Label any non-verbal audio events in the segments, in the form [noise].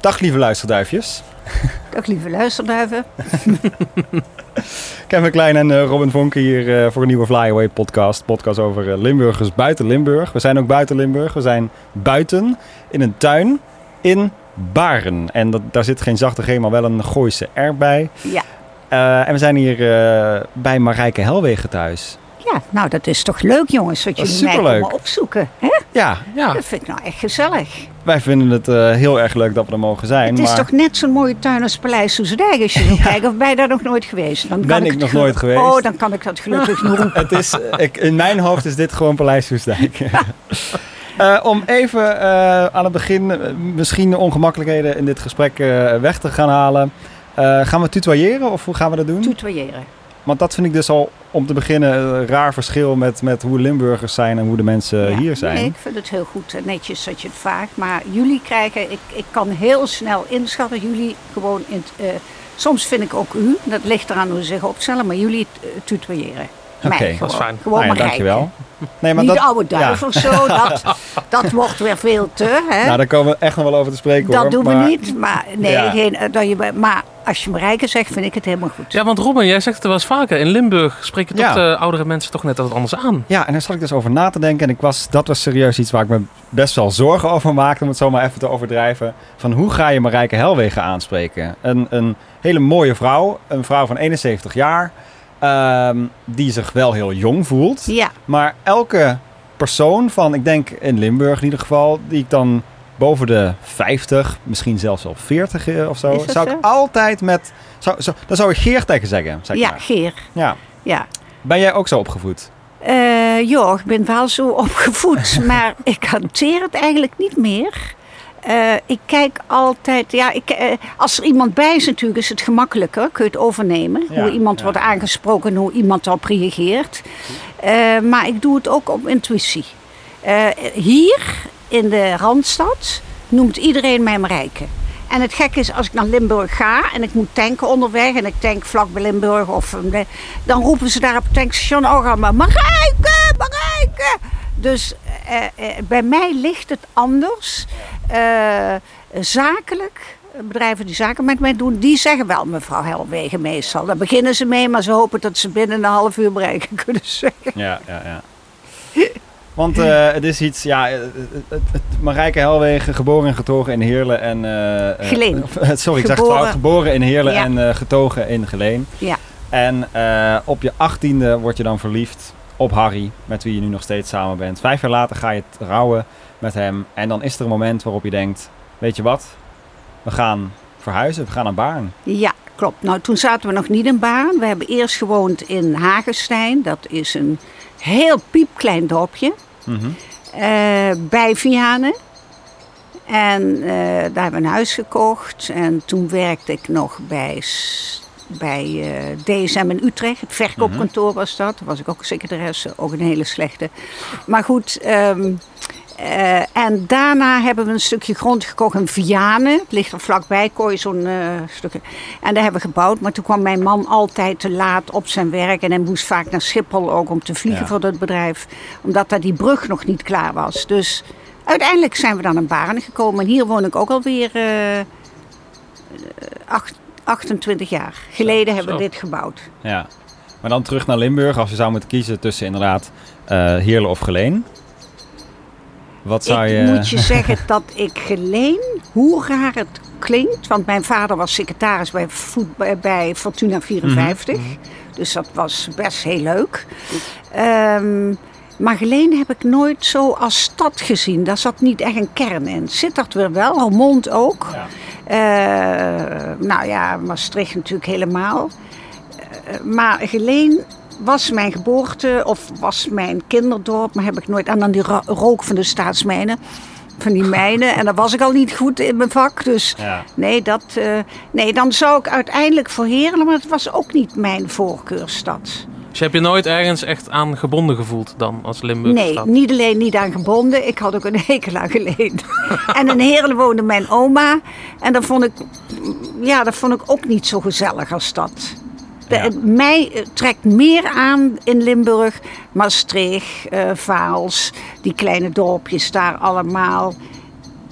Dag lieve luisterduifjes. Dag lieve luisterduiven. [laughs] Kevin Klein en uh, Robin Vonken hier uh, voor een nieuwe Flyaway podcast. Podcast over uh, Limburgers buiten Limburg. We zijn ook buiten Limburg. We zijn buiten in een tuin in Baren. En dat, daar zit geen zachte G, maar wel een Gooise R bij. Ja. en we zijn hier bij Marijke Helwegen thuis. Ja, nou dat is toch leuk jongens, dat, jullie mij komen opzoeken. Hè? Ja, ja. Dat vind ik nou echt gezellig. Wij vinden het uh, heel erg leuk dat we er mogen zijn. Het is toch net zo'n mooie tuin als Paleis Soesdijk als je wil [laughs] kijken. Of ben je daar nog nooit geweest? Dan ben ik, ik nog nooit geweest. Oh, dan kan ik dat gelukkig [laughs] noemen. het is, ik, in mijn hoofd is dit gewoon Paleis Soesdijk. Uh, [laughs] om even uh, aan het begin misschien de ongemakkelijkheden in dit gesprek weg te gaan halen. gaan we tutoyeren of hoe gaan we dat doen? Tutoyeren. Want dat vind ik dus al om te beginnen een raar verschil met, met hoe Limburgers zijn en hoe de mensen hier zijn. Nee, ik vind het heel goed en netjes dat je het vraagt. Maar jullie krijgen, ik, ik kan heel snel inschatten, jullie gewoon in uh, soms vind ik ook u, dat ligt eraan hoe ze zich opstellen, maar jullie uh, tutoyeren. Oké, okay, dat is fijn. Gewoon nou ja, dankjewel. Nee, maar Niet dat, oude duif ja. of zo, [laughs] dat, dat wordt weer veel te. Hè? Nou, daar komen we echt nog wel over te spreken Dat hoor. doen maar, we niet, maar, nee, ja. geen, dat je, maar als je Marijke zegt, vind ik het helemaal goed. Ja, want Robin, jij zegt het wel eens vaker. In Limburg spreken toch de oudere mensen toch net wat anders aan. Ja, en daar zat ik dus over na te denken. En ik was, dat was serieus iets waar ik me best wel zorgen over maakte, om het zo maar even te overdrijven. Van hoe ga je Marijke Helwegen aanspreken? Een, een hele mooie vrouw, een vrouw van 71 jaar... Um, die zich wel heel jong voelt. Ja. Maar elke persoon van, ik denk in Limburg in ieder geval, die ik dan boven de 50, misschien zelfs al 40 of zo, zou ik altijd met. Zou, zou, dan zou ik Geer tegen zeggen. Zeg ja, maar. Geer. Ja. ja. Ben jij ook zo opgevoed? Uh, ja, ik ben wel zo [laughs] opgevoed, maar ik hanteer het eigenlijk niet meer. Uh, ik kijk altijd, ja, ik, uh, als er iemand bij is natuurlijk, is het gemakkelijker. Kun je het overnemen. Ja, hoe iemand ja. wordt aangesproken, hoe iemand erop reageert. Uh, maar ik doe het ook op intuïtie. hier in de Randstad noemt iedereen mij Marijke. En het gekke is, als ik naar Limburg ga en ik moet tanken onderweg... en ik tank vlak bij Limburg, of, dan roepen ze daar op het tankstation ook allemaal... Marijke, Marijke! Dus bij mij ligt het anders. Uh, zakelijk, bedrijven die zaken met mij doen, die zeggen wel mevrouw Helwegen meestal. Daar beginnen ze mee, maar ze hopen dat ze binnen een half uur bereiken [laughs] kunnen zeggen. Ja, ja, ja. Want het is iets, ja, het, het, het, Marijke Helwegen, geboren en getogen in Heerlen en... Geleen. [laughs] sorry, ik zeg het fout. Geboren in Heerlen ja. en getogen in Geleen. Ja. En op je achttiende word je dan verliefd op Harry, met wie je nu nog steeds samen bent. Vijf jaar later ga je trouwen met hem. En dan is er een moment waarop je denkt, weet je wat? We gaan verhuizen, we gaan naar Baarn. Ja, klopt. Nou, toen zaten we nog niet in Baarn. We hebben eerst gewoond in Hagenstein. Dat is een heel piepklein dorpje. Mm -hmm. uh, bij Vianen. En uh, daar hebben we een huis gekocht. En toen werkte ik nog bij bij uh, DSM in Utrecht. Het verkoopkantoor was dat. Daar was ik ook secretaresse, ook een hele slechte. Maar goed, um, uh, en daarna hebben we een stukje grond gekocht in Vianen. Het ligt er vlakbij, je zo'n uh, stukje. En daar hebben we gebouwd. Maar toen kwam mijn man altijd te laat op zijn werk. En hij moest vaak naar Schiphol ook om te vliegen ja. voor dat bedrijf. Omdat daar die brug nog niet klaar was. Dus uiteindelijk zijn we dan in Baren gekomen. En hier woon ik ook alweer acht 28 jaar geleden hebben we dit gebouwd. Ja, maar dan terug naar Limburg. Als je zou moeten kiezen tussen inderdaad uh, Heerlen of Geleen. Wat zou ik je... moet je zeggen dat ik Geleen, hoe raar het klinkt... want mijn vader was secretaris bij, voet, bij Fortuna 54. Mm -hmm. Dus dat was best heel leuk. Um, maar Geleen heb ik nooit zo als stad gezien. Daar zat niet echt een kern in. Sittard weer wel, Roermond ook. Ja. Uh, nou ja, Maastricht natuurlijk helemaal. Uh, maar Geleen was mijn geboorte of was mijn kinderdorp. Maar heb ik nooit... En dan die rook van de staatsmijnen. Van die mijnen. En dan was ik al niet goed in mijn vak. Dus ja. nee, dat, uh, nee, dan zou ik uiteindelijk voor Heerlen. Maar het was ook niet mijn voorkeurstad. Dus heb je nooit ergens echt aan gebonden gevoeld dan als Limburg? Nee, niet alleen niet aan gebonden. Ik had ook een hekel aan geleend. [laughs] en in Heerlen woonde mijn oma. En dat vond ik, ja, dat vond ik ook niet zo gezellig als dat. Ja. Mij trekt meer aan in Limburg. Maastricht, uh, Vaals, die kleine dorpjes daar allemaal.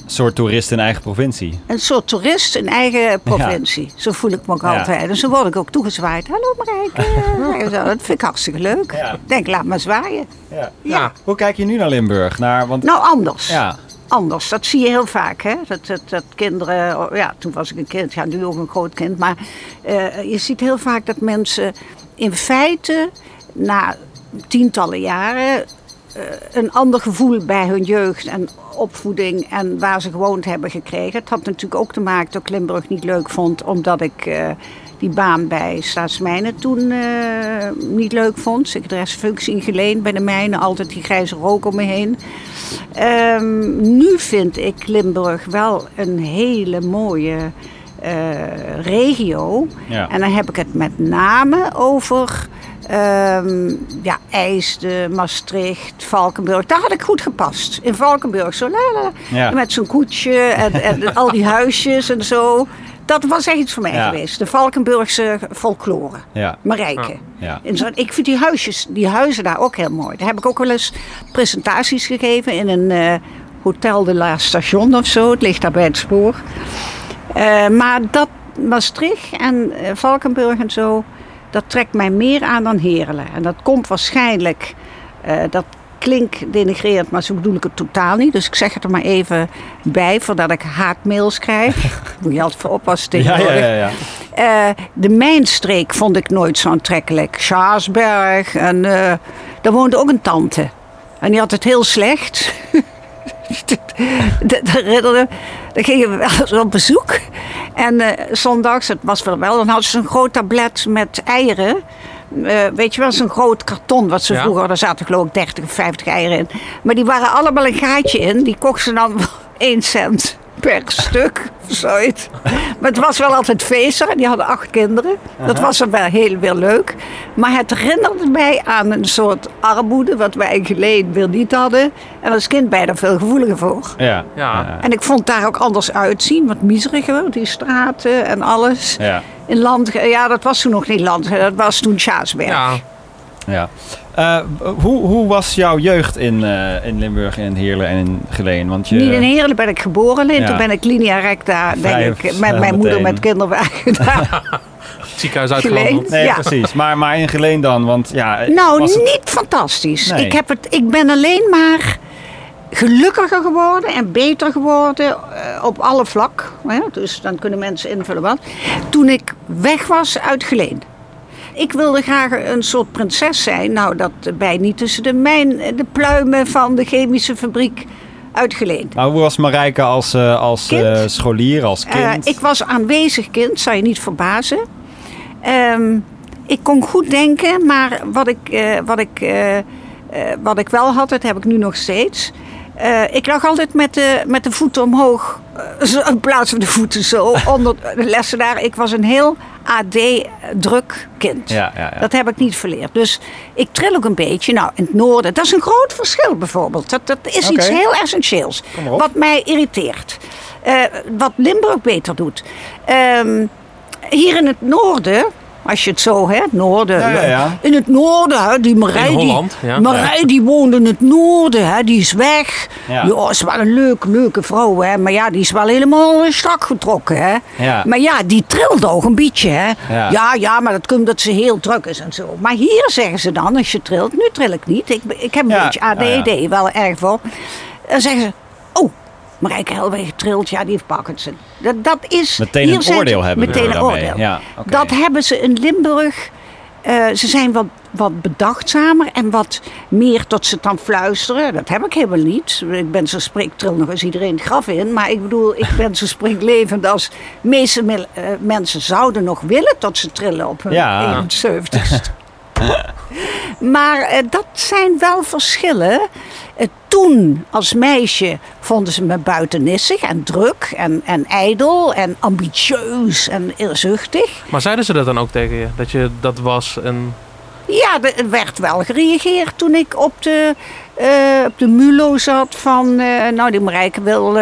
soort toerist in eigen provincie. Een soort toerist in eigen provincie. Zo voel ik me ook Ja. altijd. En zo word ik ook toegezwaaid. Hallo Marijke. [laughs] Dat vind ik hartstikke leuk. Ik denk, laat maar zwaaien. Ja. Ja. Hoe kijk je nu naar Limburg? Naar, want, Nou, anders. ja. Anders. Dat zie je heel vaak. Hè? Dat, dat, dat kinderen, oh, ja, toen was ik een kind, ja, nu ook een groot kind. Maar eh, je ziet heel vaak dat mensen in feite na tientallen jaren eh, een ander gevoel bij hun jeugd en opvoeding en waar ze gewoond hebben gekregen. Het had natuurlijk ook te maken dat ik Limburg niet leuk vond, omdat ik eh, die baan bij Staatsmijnen toen eh, niet leuk vond. Secretaresfunctie geleend bij de mijnen, altijd die grijze rook om me heen. Ehm, nu vind ik Limburg wel een hele mooie eh, regio. Ja. En dan heb ik het met name over ehm, ja, IJsden, Maastricht, Valkenburg. Daar had ik goed gepast. In Valkenburg, zo la, la, la. Ja. met zo'n koetsje en, en al die huisjes en zo. Dat was echt iets voor mij Ja. geweest. De Valkenburgse folklore. Ja. Marijke. Ja. En zo, ik vind die, huisjes, die huizen daar ook heel mooi. Daar heb ik ook wel eens presentaties gegeven in een eh, Hotel de la Station of zo. Het ligt daar bij het spoor. Eh, maar dat Maastricht en eh, Valkenburg en zo, dat trekt mij meer aan dan Heerlen. En dat komt waarschijnlijk, dat klinkt denigrerend, maar zo bedoel ik het totaal niet. Dus ik zeg het er maar even bij, voordat ik haatmails krijg. [laughs] Moet je altijd voor oppassen Ja, tegenwoordig. ja, ja, ja. Eh, de mijnstreek vond ik nooit zo aantrekkelijk. Schaarsberg. En eh, daar woonde ook een tante. En die had het heel slecht. [laughs] Dat herinnerde. Dan gingen we wel eens op bezoek. En eh, zondags, het was wel wel, dan hadden ze een groot tablet met eieren. Eh, weet je wel, zo'n groot karton wat ze Ja. vroeger, daar zaten geloof ik 30 of 50 eieren in. Maar die waren allemaal een gaatje in. Die kochten ze dan [laughs] voor 1 cent per stuk of zoiets. Maar het was wel altijd feestig. en Die hadden acht kinderen. Dat was dan wel heel weer leuk. Maar het herinnerde mij aan een soort armoede, wat wij geleden weer niet hadden. En als kind ben je daar veel gevoeliger voor. Ja. Ja. En ik vond daar ook anders uitzien, wat miezeriger, die straten en alles. Ja. In land, ja, dat was toen nog niet land, dat was toen Sjaasberg. Ja. ja. Eh, hoe, hoe was jouw jeugd in, eh, in Limburg, in Heerlen en in Geleen? Want je, Niet in Heerlen ben ik geboren, Ja. toen ben ik linea recta, denk ik, met mijn moeder met kinderwagen [laughs] daar Ziekenhuis uitgelandeld. Nee, Ja. precies. Maar, maar in Geleen dan? Want ja, Nou, was het- niet fantastisch. Nee. Ik, heb het, ik ben alleen maar gelukkiger geworden en beter geworden eh, op alle vlak. Hè? Dus dan kunnen mensen invullen wat. Toen ik weg was uit Geleen. Ik wilde graag een soort prinses zijn. Nou, dat bij niet tussen de, mijn, de pluimen van de chemische fabriek uit Geleen. Maar hoe was Marijke als, eh, als eh, scholier, als Eh, kind? ik was aanwezig kind, zou je niet verbazen. Ehm, ik kon goed denken, maar wat ik, wat, ik, wat ik wel had, dat heb ik nu nog steeds. Ik lag altijd met de, met de voeten omhoog, [laughs] in plaats van de voeten zo, onder de lessenaar. Ik was een heel AD-druk kind. Ja, ja, ja. Dat heb ik niet verleerd. Dus ik trill ook een beetje. Nou, in het noorden, dat is een groot verschil bijvoorbeeld. Dat, dat is iets heel essentieels. Wat mij irriteert. Eh, wat Limburg beter doet. Ehm, hier in het noorden, als je het zo, hè, het noorden. Ja, ja, ja. In het noorden, hè, die Marij, In die, Holland, ja. Marij die woonde in het noorden, hè, die is weg. Ja. Is wel een leuke, leuke vrouw, hè. Maar ja, die is wel helemaal strak getrokken, hè. Ja. Maar ja, die trilt ook een beetje, hè. Ja. ja, ja, maar dat komt omdat ze heel druk is en zo. Maar hier zeggen ze dan, als je trilt, nu tril ik niet. Ik, ik heb een Ja, beetje ja, ADD, wel erg voor. Dan zeggen ze, oh, Marijke Helweg trilt, ja, die Parkinson. Dat, dat is... Meteen hier een oordeel ze- hebben Meteen een oordeel. Ja. Dat hebben ze in Limburg... eh, ze zijn wat, wat bedachtzamer en wat meer tot ze dan fluisteren. Dat heb ik helemaal niet. Ik ben zo spreek, tril nog eens iedereen het graf in. Maar ik bedoel, ik ben zo springlevend als meeste eh, mensen zouden nog willen tot ze trillen op hun Ja. 71ste. [laughs] Maar eh, dat zijn wel verschillen. Eh, toen, als meisje, vonden ze me buitennissig en druk en, en ijdel en ambitieus en eerzuchtig. Maar zeiden ze dat dan ook tegen je? Dat je dat was en... Ja, er werd wel gereageerd toen ik op de, eh, op de mulo zat van... nou, die Marijke wil,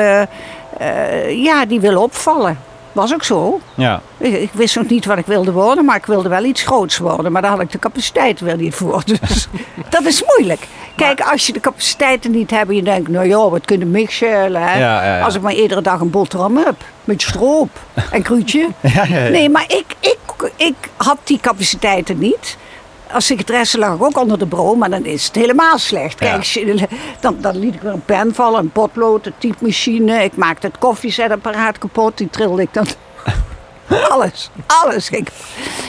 ja, die wil opvallen. Was ook zo. Ja. Ik, ik wist nog niet wat ik wilde worden, maar ik wilde wel iets groots worden. Maar daar had ik de capaciteit weer niet voor. [laughs] Dus dat is moeilijk. Kijk, als je de capaciteiten niet hebt en je denkt, nou ja, wat kunnen mixen, hè? Ja, ja, ja. Als ik maar iedere dag een boterham heb, met stroop en [laughs] ja. Nee, maar ik, ik, ik had die capaciteiten niet. Als secretaresse lag ik ook onder de bro, maar dan is het helemaal slecht. Kijk, Ja. dan, dan liet ik weer een pen vallen, een potlood, een typemachine. Ik maakte het koffiezetapparaat kapot, die trilde ik dan. [laughs] alles, alles. Ik,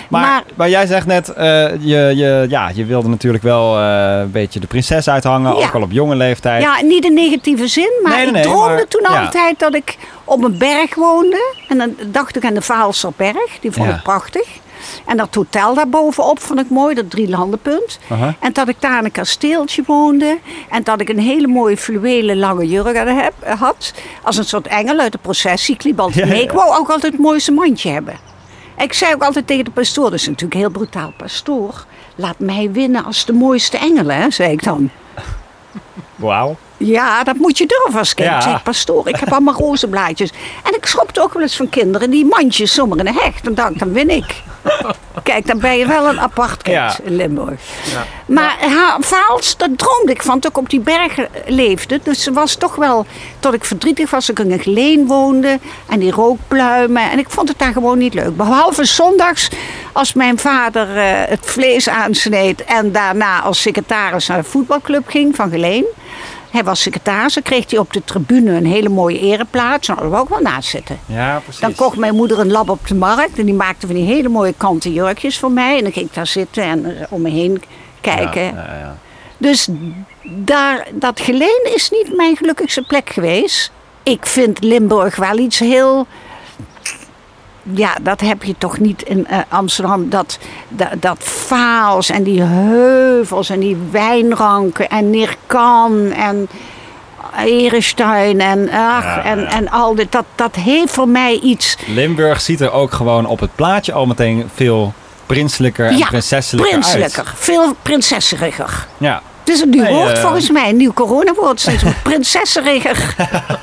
Maar, maar, maar jij zegt net, eh, je, je, ja, je wilde natuurlijk wel eh, een beetje de prinses uithangen, Ja. ook al op jonge leeftijd. Ja, niet in negatieve zin, maar Nee, nee, ik droomde maar- toen ja. altijd dat ik op een berg woonde. En dan dacht ik aan de Vaalserberg, die vond ik prachtig. En dat hotel daarbovenop vond ik mooi, dat drie landenpunt. Aha. En dat ik daar in een kasteeltje woonde. En dat ik een hele mooie fluwelen lange jurk aan heb, had. Als een soort engel uit de processie. Ik Ja, mee. ja. Ik wou ook altijd het mooiste mandje hebben. En ik zei ook altijd tegen de pastoor, dat is natuurlijk heel brutaal. Pastoor, laat mij winnen als de mooiste engelen, hè, zei ik dan. Wauw. Ja, dat moet je durven als kind. Ja. Ik zeg, pastoor, ik heb allemaal roze blaadjes. En ik schopte ook wel eens van kinderen die mandjes zomaar in een hecht. Dan dan win ik. Kijk, dan ben je wel een apart kind Ja. in Limburg. Maar haar Vaals, daar droomde ik van toen ik op die bergen leefde. Dus ze was toch wel, tot ik verdrietig was, dat ik in een geleen woonde. En die rookpluimen. En ik vond het daar gewoon niet leuk. Behalve zondags, als mijn vader eh, het vlees aansneed. En daarna als secretaris naar de voetbalclub ging van Geleen. Hij was secretaris, dan kreeg hij op de tribune een hele mooie ereplaats. Nou, daar wou ik wel naast zitten. Ja, precies. Dan kocht mijn moeder een lab op de markt en die maakte van die hele mooie kanten jurkjes voor mij. En dan ging ik daar zitten en er om me heen kijken. Ja, ja, ja. Dus daar, dat geleen is niet mijn gelukkigste plek geweest. Ik vind Limburg wel iets heel. Ja, dat heb je toch niet in eh, Amsterdam. Dat, dat, dat vaals en die heuvels en die wijnranken en Nirkan en Erestein en, ach, Ja, en, ja. en al dit. Dat, dat heeft voor mij iets Limburg ziet er ook gewoon op het plaatje al meteen veel prinselijker en ja, prinsesselijker uit. prinselijker. Veel prinsesseriger. Ja. Het is een nieuw Nee, woord eh, volgens mij. Een nieuw coronawoord. Steeds [laughs] wat prinsesseriger.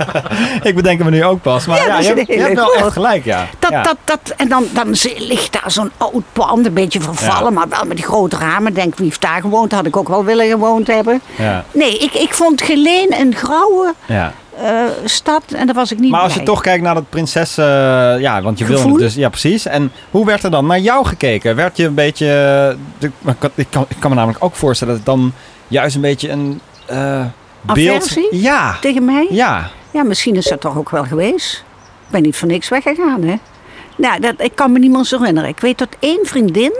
[laughs] Ik bedenk me nu ook pas. Maar Ja, ja, dat is je, een hebt- je hele hebt wel echt gelijk, ja. Dat, ja. dat, dat, en dan, dan ligt daar zo'n oud pand, een beetje vervallen, maar wel met die grote ramen. Denk, wie heeft daar gewoond? Had ik ook wel willen gewoond hebben. ja, Nee, ik, ik vond Geleen een grauwe ja. eh, stad en daar was ik niet Maar als je toch kijkt naar dat prinses... eh, ja, want je wilde dus... Ja, precies. En hoe werd er dan naar jou gekeken? Werd je een beetje... de- ik, kan, ik, kan, ik kan me namelijk ook voorstellen dat het dan juist een beetje een eh, beeld... Aversie? Ja, Tegen mij? ja. Ja, misschien is dat toch ook wel geweest. Ik ben niet voor niks weggegaan, hè. Nou, dat, ik kan me zo herinneren. Ik weet dat één vriendin,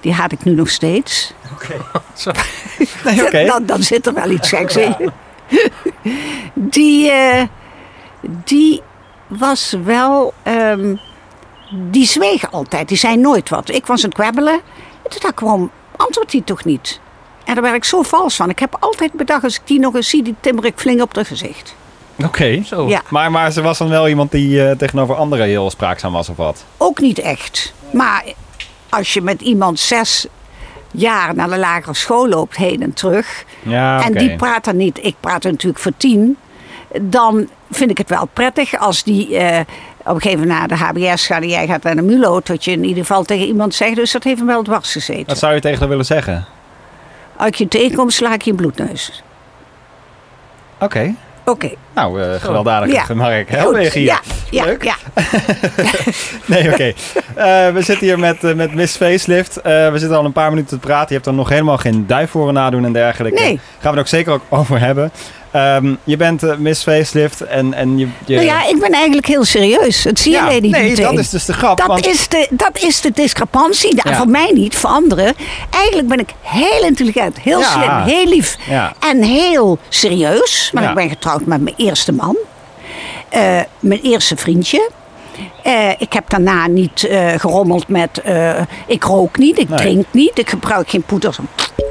die had ik nu nog steeds. [laughs] [laughs] Zo. Nee, oké. dan, dan zit er wel iets geks in. [laughs] die, eh, die was wel... ehm, die zweeg altijd. Die zei nooit wat. Ik was aan het kwebbelen. En toen dacht ik, waarom antwoordt hij toch niet? En daar werd ik zo vals van. Ik heb altijd bedacht, als ik die nog eens zie, die timmer ik flink op de gezicht. Oké. Zo. Ja. Maar, maar ze was dan wel iemand die eh, tegenover anderen heel spraakzaam was of wat? Ook niet echt. Maar als je met iemand zes jaar naar de lagere school loopt, heen en terug. Ja, en die praat dan niet, ik praat er natuurlijk voor tien. Dan vind ik het wel prettig als die eh, op een gegeven moment naar de HBS gaat en jij gaat naar de MULO. Dat je in ieder geval tegen iemand zegt, dus dat heeft hem wel dwars gezeten. Wat zou je tegen haar willen zeggen? Als je tegenkom, sla ik je bloedneus. Oké. Oké. Nou, eh gewelddadig, Ja. Mark. goed. Helweg hier. Ja, ja, Leuk. ja. [laughs] Nee, oké. Eh, we zitten hier met, eh, met Miss Facelift. We zitten al een paar minuten te praten. Je hebt er nog helemaal geen duif voor nadoen en dergelijke. Nee. Gaan we het ook zeker ook over hebben. Ehm, je bent eh, Miss Facelift en, en je... je Nou ja, ik ben eigenlijk heel serieus. Dat zie je Ja, Nee, meteen. dat is dus de grap. Dat, want, is de, dat is de discrepantie. Nou, Ja. Voor mij niet, voor anderen. Eigenlijk ben ik heel intelligent, heel Ja. slim, heel lief en heel serieus. Ja. ik ben getrouwd met mijn eerste man. Eh, mijn eerste vriendje. Eh, ik heb daarna niet gerommeld met... ik rook niet, ik Nee. drink niet, ik gebruik geen poeder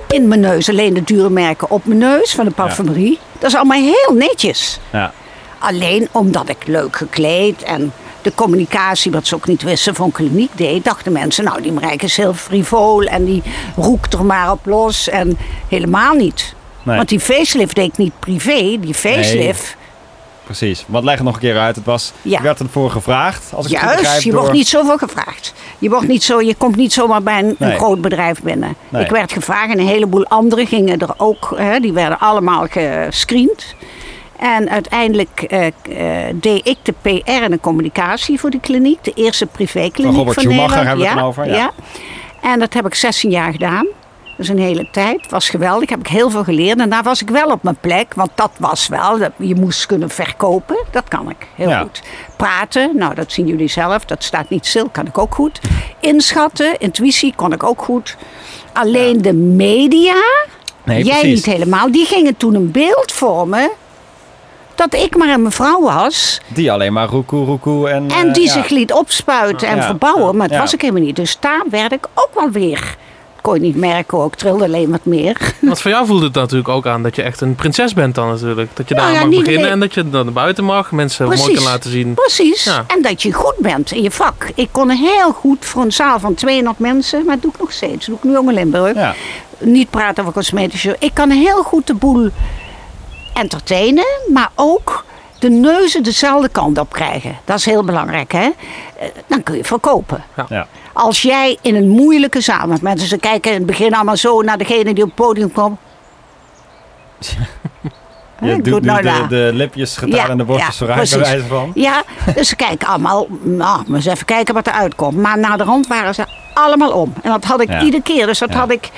in mijn neus. Alleen de dure merken op mijn neus van de parfumerie. Dat is allemaal heel netjes. Ja. Alleen omdat ik leuk gekleed en de communicatie, wat ze ook niet wisten, van kliniek deed, dachten mensen, nou die Marijke is heel frivol en die roekt er maar op los. En helemaal niet. Nee. Want die facelift deed ik niet privé, die facelift precies. Want leg het nog een keer uit. Het was, Ja. Je werd ervoor gevraagd, als ik het goed begrijp. Juist, je door- wordt niet zoveel gevraagd. Je, wordt niet zo, je komt niet zomaar bij een, groot bedrijf binnen. Nee. Ik werd gevraagd en een heleboel anderen gingen er ook. Hè, die werden allemaal gescreend. En uiteindelijk eh, eh, deed ik de PR en de communicatie voor die kliniek. De eerste privékliniek Van Robert van Schumacher Nederland. hebben we het ja, over, ja. ja. En dat heb ik 16 jaar gedaan. Dat is een hele tijd. Het was geweldig. Heb ik heel veel geleerd. En daar was ik wel op mijn plek. Want dat was wel. dat- Je moest kunnen verkopen. Dat kan ik heel Ja. goed. Praten. Nou, dat zien jullie zelf. Dat staat niet stil. Kan ik ook goed. Inschatten. Intuïtie kon ik ook goed. Alleen de media. Nee, jij precies. niet helemaal. Die gingen toen een beeld vormen. Dat ik maar een mevrouw was. Die alleen maar roekoe, roekoe en... En eh, die ja. zich liet opspuiten en Ja. verbouwen. Maar Ja. was ik helemaal niet. Dus daar werd ik ook wel weer. Kon je niet merken hoor. Ik trilde alleen wat meer. Want voor jou voelde het natuurlijk ook aan dat je echt een prinses bent dan natuurlijk. Dat je Nou daar ja, mag beginnen alleen- en dat je dan naar buiten mag. Mensen mooi kan laten zien. Precies. Ja. En dat je goed bent in je vak. Ik kon heel goed voor een zaal van 200 mensen. Maar dat doe ik nog steeds. Dat doe ik nu ook in Limburg. Ja. Niet praten over cosmetische. Ik kan heel goed de boel entertainen. Maar ook de neuzen dezelfde kant op krijgen. Dat is heel belangrijk hè. Eh, Dan kun je verkopen. Ja. Als jij in een moeilijke zaal, want mensen ze kijken in het begin allemaal zo naar degene die op het podium komt. [laughs] Je Ik doet nu nou de, lipjes gedaan en de borstjes ja, vooruit, bij wijze van. Ja, dus ze kijken allemaal, nou, maar eens even kijken wat eruit komt. Maar na de rand waren ze allemaal om. En dat had ik Ja. iedere keer. Dus dat Ja. had ik,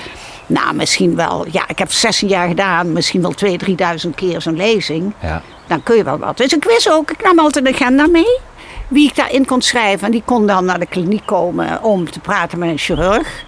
nou, misschien wel, ja, ik heb 16 jaar gedaan. Misschien wel 2.000, 3.000 keer zo'n lezing. Ja. Dan kun je wel wat. Dus ik wist ook, ik nam altijd een agenda mee. Wie ik daarin kon schrijven. En die kon dan naar de kliniek komen om te praten met een chirurg.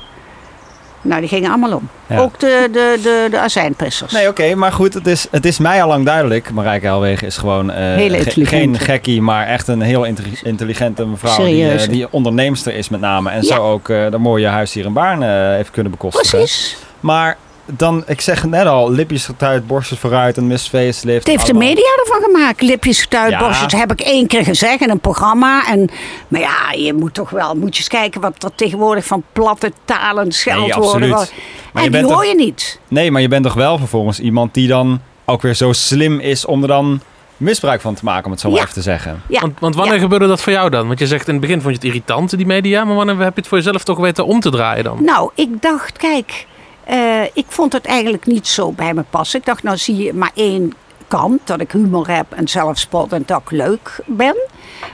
Nou, die gingen allemaal om. Ja. Ook de, de, de, de azijnpissers. Nee, oké, maar goed, het is, het is mij al lang duidelijk. Marijke Helwegen is gewoon ge- intelligente. geen gekkie, maar echt een heel intelli- intelligente mevrouw. Die, eh, die onderneemster is met name. En Ja. zo ook eh dat mooie huis hier in Baarn heeft kunnen bekostigen. Precies. Maar dan, ik zeg het net al, lipjes getuid, borstjes vooruit, een Miss Facelift. Het heeft de media ervan gemaakt. Lipjes getuid, Ja. borstjes. heb ik één keer gezegd in een programma. En, maar ja, je moet toch wel moet je eens kijken wat er tegenwoordig van platte talen, scheldwoorden wordt. Maar je En die hoor toch- je niet. Nee, maar je bent toch wel vervolgens iemand die dan ook weer zo slim is om er dan misbruik van te maken, om het zo maar Ja. even te zeggen. Ja. Want, want wanneer Ja. gebeurde dat voor jou dan? Want je zegt in het begin vond je het irritant, die media. Maar wanneer heb je het voor jezelf toch weten om te draaien dan? Nou, ik dacht, kijk, eh, ik vond het eigenlijk niet zo bij me passen. Ik dacht, nou zie je maar één kant, dat ik humor heb en zelfspot en dat ik leuk ben.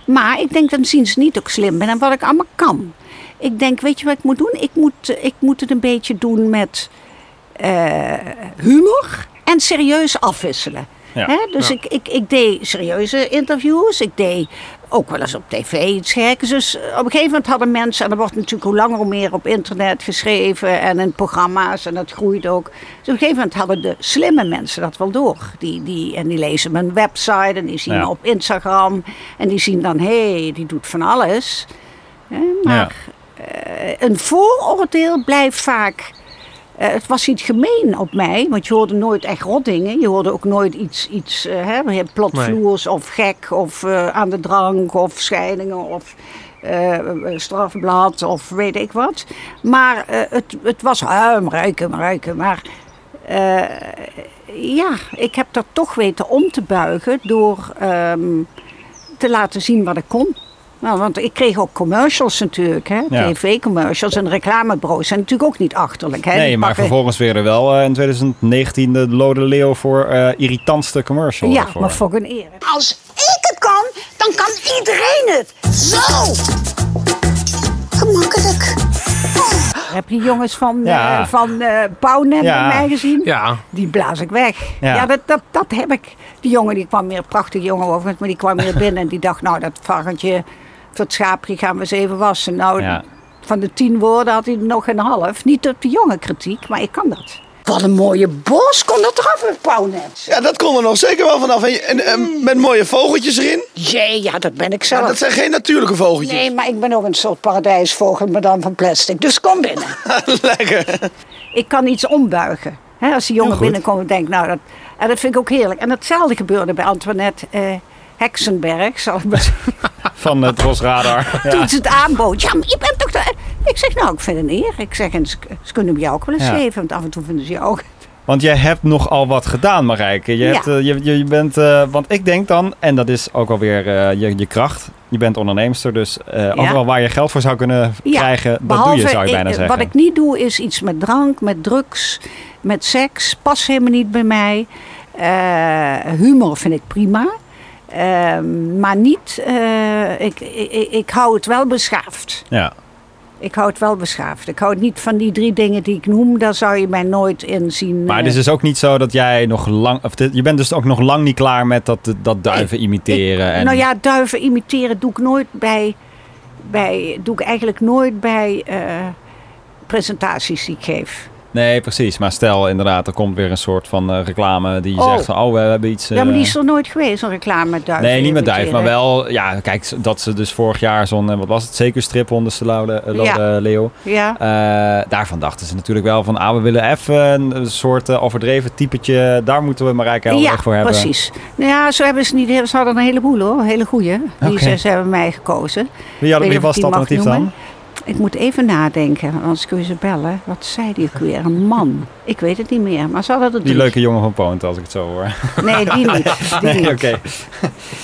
Maar ik denk, dan zien ze niet dat ik slim ben en wat ik allemaal kan. Ik denk, weet je wat ik moet doen? Ik moet, ik moet het een beetje doen met eh, humor en serieus afwisselen. Ja. Dus Ja. ik, ik, ik deed serieuze interviews. Ik deed ook wel eens op tv iets geks. Dus op een gegeven moment hadden mensen... en er wordt natuurlijk hoe langer hoe meer op internet geschreven... en in programma's en dat groeit ook. Dus op een gegeven moment hadden de slimme mensen dat wel door. Die, die, en die lezen mijn website en die zien Ja. me op Instagram... en die zien dan, hé, hey, die doet van alles. Maar eh, een vooroordeel blijft vaak... Eh, het was niet gemeen op mij, want je hoorde nooit echt rotdingen. Je hoorde ook nooit iets, iets eh, hè, plotvloers of gek of eh, aan de drank of scheidingen of strafblad of weet ik wat. Maar het, het was huim, ruiken, ruiken. Maar ja, ik heb dat toch weten om te buigen door ehm, te laten zien wat ik kon. Nou, want ik kreeg ook commercials natuurlijk, hè? Ja. tv-commercials en reclamebureaus zijn natuurlijk ook niet achterlijk. Hè? Nee, maar pakken- vervolgens weer er wel eh, in 2019 de Lode Leeuw voor eh, irritantste commercial. Ja, ervoor. maar voor een eer. Als ik het kan, dan kan iedereen het. Zo! Gemakkelijk. Heb je jongens van, Ja. eh van eh Bouwnet Ja. bij mij gezien? Ja, Die blaas ik weg. Ja. Ja, dat, dat, dat heb ik. Die jongen die kwam meer, prachtige jongen overigens, maar die kwam meer [laughs] binnen en die dacht, nou dat varkentje, dat schaapje gaan we eens even wassen. Nou, Ja. van de tien woorden had hij er nog een half. Niet op de jonge kritiek, maar ik kan dat. Wat een mooie bos kon dat eraf met Bouwnet. Ja, dat kon er nog zeker wel vanaf. En, en, en met mooie vogeltjes erin. Jee, ja, dat ben ik Ja, zelf. dat zijn geen natuurlijke vogeltjes. Nee, maar ik ben ook een soort paradijsvogel, maar dan van plastic. Dus kom binnen. [laughs] Lekker. ik kan iets ombuigen. Hè, als die jongen goed. binnenkomt en denkt, nou, dat, en dat vind ik ook heerlijk. En hetzelfde gebeurde bij Antoinette eh, Heksenberg, zal ik maar zeggen. [laughs] Van het Rosradar. [laughs] Ja. Toen ze het aanbood. Ja, maar je bent toch... De... Ik zeg, nou, ik vind het een eer. Ik zeg, en ze, ze kunnen bij jou ook wel eens Ja. geven, want af en toe vinden ze jou ook... Want jij hebt nogal wat gedaan, Marijke. Je, Ja. hebt, eh, je, je, bent, eh, want ik denk dan, en dat is ook alweer eh je, je kracht. Je bent onderneemster, dus overal waar je geld voor zou kunnen Ja, krijgen, dat Behalve, doe je, zou je ik- bijna zeggen. Wat ik niet doe is iets met drank, met drugs, met seks. Past helemaal niet bij mij. Humor vind ik prima. Ehm, maar niet, eh, ik, ik, ik- hou het wel beschaafd. Ja. Ik hou het wel beschaafd. Ik hou het niet van die drie dingen die ik noem. Daar zou je mij nooit in zien. Maar eh, het is dus ook niet zo dat jij nog lang, of dit- je bent dus ook nog lang niet klaar met dat, dat duiven imiteren. en, Nou ja, duiven imiteren doe ik nooit bij. bij doe ik eigenlijk nooit bij eh, presentaties die ik geef. Nee, precies. Maar stel inderdaad, er komt weer een soort van eh, reclame die Oh. zegt van, oh, we hebben iets... ja, maar eh, die is er nooit geweest, een reclame met duiven. Nee, niet met duif, maar wel, ja, kijk, dat ze dus vorig jaar zo'n, eh, wat was het, zeker strip de Lode, eh, Lode Ja. Leeuw. Ja. Eh, daarvan dachten ze natuurlijk wel van, ah, we willen even een, soort eh, overdreven typetje, daar moeten we Marijke heel ja, voor hebben. precies. Nou ja, zo hebben ze niet. Ze hadden een heleboel hoor, hele goeie. Die ze, ze hebben mij gekozen. Wie, had, Weet wie was het alternatief dan? Ik moet even nadenken, anders kun je ze bellen. Wat zei die ook weer? Een man. Ik weet het niet meer, maar ze hadden er Die drie. leuke jongen van Poont, als ik het zo hoor. Nee, die niet. [laughs] Die Nee.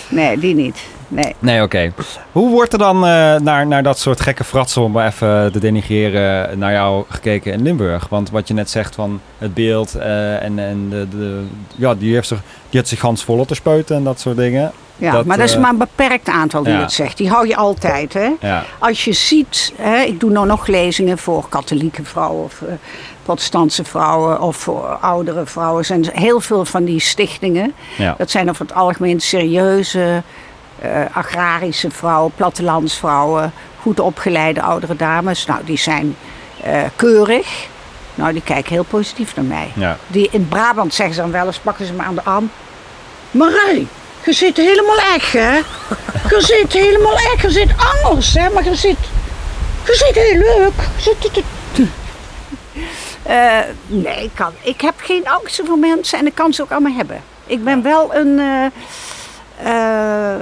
Nee, die niet. Nee. Nee, oké. Hoe wordt er dan eh, naar, naar dat soort gekke fratsen, om maar even te denigreren, naar jou gekeken in Limburg? Want wat je net zegt van het beeld eh, en, en de, de, ja, die heeft zich, die had zich gans vol te spuiten en dat soort dingen. Ja, Dat, maar dat is eh, maar een beperkt aantal die ja. het zegt. Die hou je altijd, hè. Ja, Als je ziet, hè, ik doe nou nog lezingen voor katholieke vrouwen of eh, protestantse vrouwen of voor oudere vrouwen. Er zijn heel veel van die stichtingen. ja. Dat zijn over het algemeen serieuze eh, agrarische vrouwen, plattelandsvrouwen, goed opgeleide oudere dames. Nou, die zijn keurig. Nou, die kijken heel positief naar mij. Die in Brabant zeggen ze dan wel eens, pakken ze me aan de arm. Marij, je zit helemaal echt, hè? Je zit helemaal echt, je zit anders, hè? Maar je zit, je zit heel leuk. Zit- Eh, nee, ik, kan, ik heb geen angsten voor mensen en ik kan ze ook allemaal hebben. Ik ben wel een, eh, eh,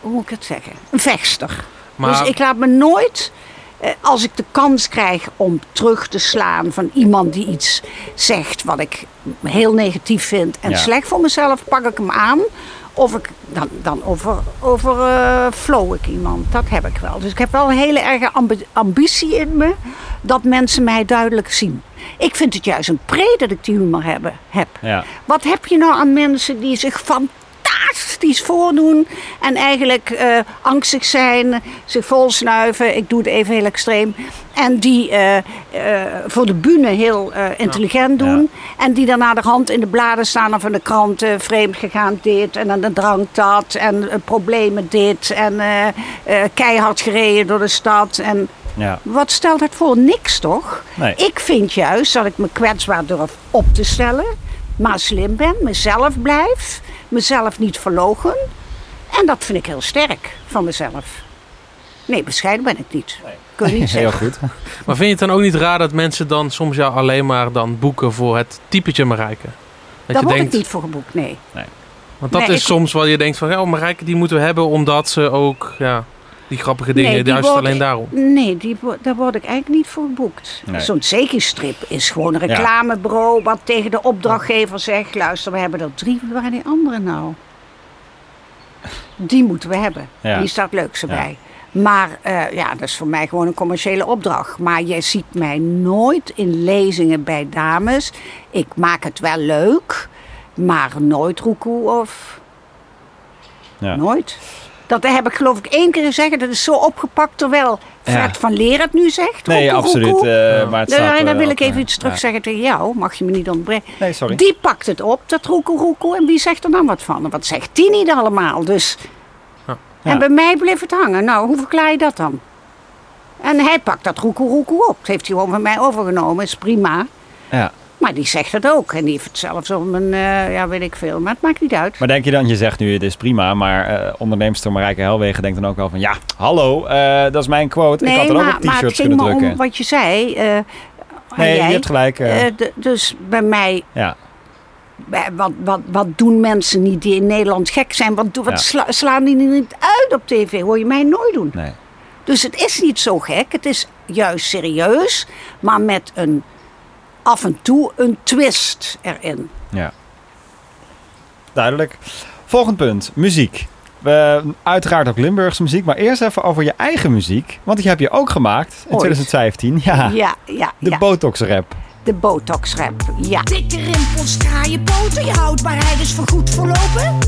hoe moet ik het zeggen, een vechter. Maar Dus ik laat me nooit, als ik de kans krijg om terug te slaan van iemand die iets zegt wat ik heel negatief vind en Ja. slecht voor mezelf, pak ik hem aan. Of ik, dan, dan over, over eh, flow ik iemand. Dat heb ik wel. Dus ik heb wel een hele erge ambi- ambitie in me dat mensen mij duidelijk zien. Ik vind het juist een pre dat ik die humor hebben, heb. ja. Wat heb je nou aan mensen die zich fantastisch voordoen en eigenlijk eh, angstig zijn, zich volsnuiven, ik doe het even heel extreem, en die eh, eh, voor de bühne heel intelligent doen en die dan naar de hand in de bladen staan of in de kranten vreemd gegaan dit en aan de drank dat en problemen dit en keihard gereden door de stad en ja. wat stelt het voor? Niks toch? Nee. Ik vind juist dat ik me kwetsbaar durf op te stellen, maar slim ben, mezelf blijf, mezelf niet verlogen. En dat vind ik heel sterk van mezelf. Nee, bescheiden ben ik niet. Kun je niet [laughs] Heel zeggen. goed. [laughs] Maar vind je het dan ook niet raar dat mensen dan soms jou alleen maar dan boeken voor het typetje Marijke? Dat Daar je word denkt, ik niet voor geboekt, nee. want dat Nee, is ik- soms wat je denkt van, ja, Marijke die moeten we hebben omdat ze ook, ja, die grappige dingen, Nee, die juist alleen daarom. Nee, die, daar word ik eigenlijk niet voor geboekt. Nee. Zo'n zekerstrip is gewoon een reclamebureau wat tegen de opdrachtgever zegt... luister, we hebben er drie, waar die andere nou? Die moeten we hebben. Ja. Die staat leukste Ja. bij. Maar eh, ja, dat is voor mij gewoon een commerciële opdracht. Maar jij ziet mij nooit in lezingen bij dames. Ik maak het wel leuk, maar nooit roekoe of... Ja. Nooit. Dat heb ik geloof ik één keer gezegd. Dat is zo opgepakt terwijl Fred Ja. van Leer het nu zegt. Nee, roekoe, absoluut. roekoe. eh, maar het Dan, eh, wil ik even iets terug ja. zeggen tegen jou. Mag je me niet ontbreken. Nee, sorry. Die pakt het op, dat roekoe roekoe. En wie zegt er dan wat van? En wat zegt die niet allemaal? Dus... Ja. En bij mij bleef het hangen. Nou, hoe verklaar je dat dan? En hij pakt dat roekoe roekoe op. Dat heeft hij gewoon van mij overgenomen. Is prima. Ja. Maar die zegt het ook. En die heeft het zelfs op een... eh, ja, weet ik veel. Maar het maakt niet uit. Maar denk je dan, je zegt nu het is prima, maar eh onderneemster Marijke Helwegen denkt dan ook wel van ja, hallo, eh, dat is mijn quote. ik had er ook op maar t-shirts kunnen drukken. om wat je zei. nee, jij. je hebt gelijk. dus bij mij, ja. wat, wat, wat doen mensen niet die in Nederland gek zijn? Wat, wat Ja. sla- slaan die niet uit op tv? Hoor je mij nooit doen. Nee. Dus het is niet zo gek. Het is juist serieus, maar met een af en toe een twist erin. Ja. Duidelijk. Volgend punt. Muziek. We, uiteraard ook Limburgse muziek, maar eerst even over je eigen muziek. Want die heb je ook gemaakt in Ooit. 2015. Ja, Ja, ja, de ja. Botox rap. de botox rap. Ja. Dikke rimpels, je poten, je houdbaarheid is voorgoed verlopen.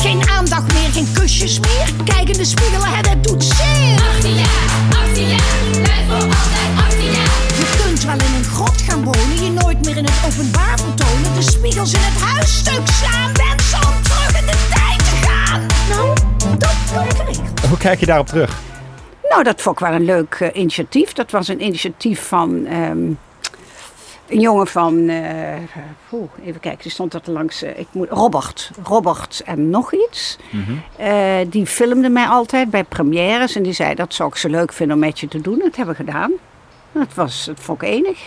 Geen aandacht meer, geen kusjes meer. Kijk in de spiegel, dat doet zeer. 18 jaar, 18 jaar, blijf voor altijd 18 jaar. Je kunt wel in een grot gaan wonen, je nooit meer in het openbaar vertonen. De spiegels in het huis stuk slaan, wensen om terug in de tijd te gaan. Nou, dat kan ik regelen. Hoe kijk je daarop terug? Nou, dat vond ik wel een leuk eh, initiatief. Dat was een initiatief van ehm, een jongen van, eh, even kijken, die stond er langs, eh, ik moet, Robert. Robert en nog iets. Eh, die filmde mij altijd bij premières en die zei dat zou ik zo leuk vinden om met je te doen. Dat hebben we gedaan. Dat, was, dat vond ik enig.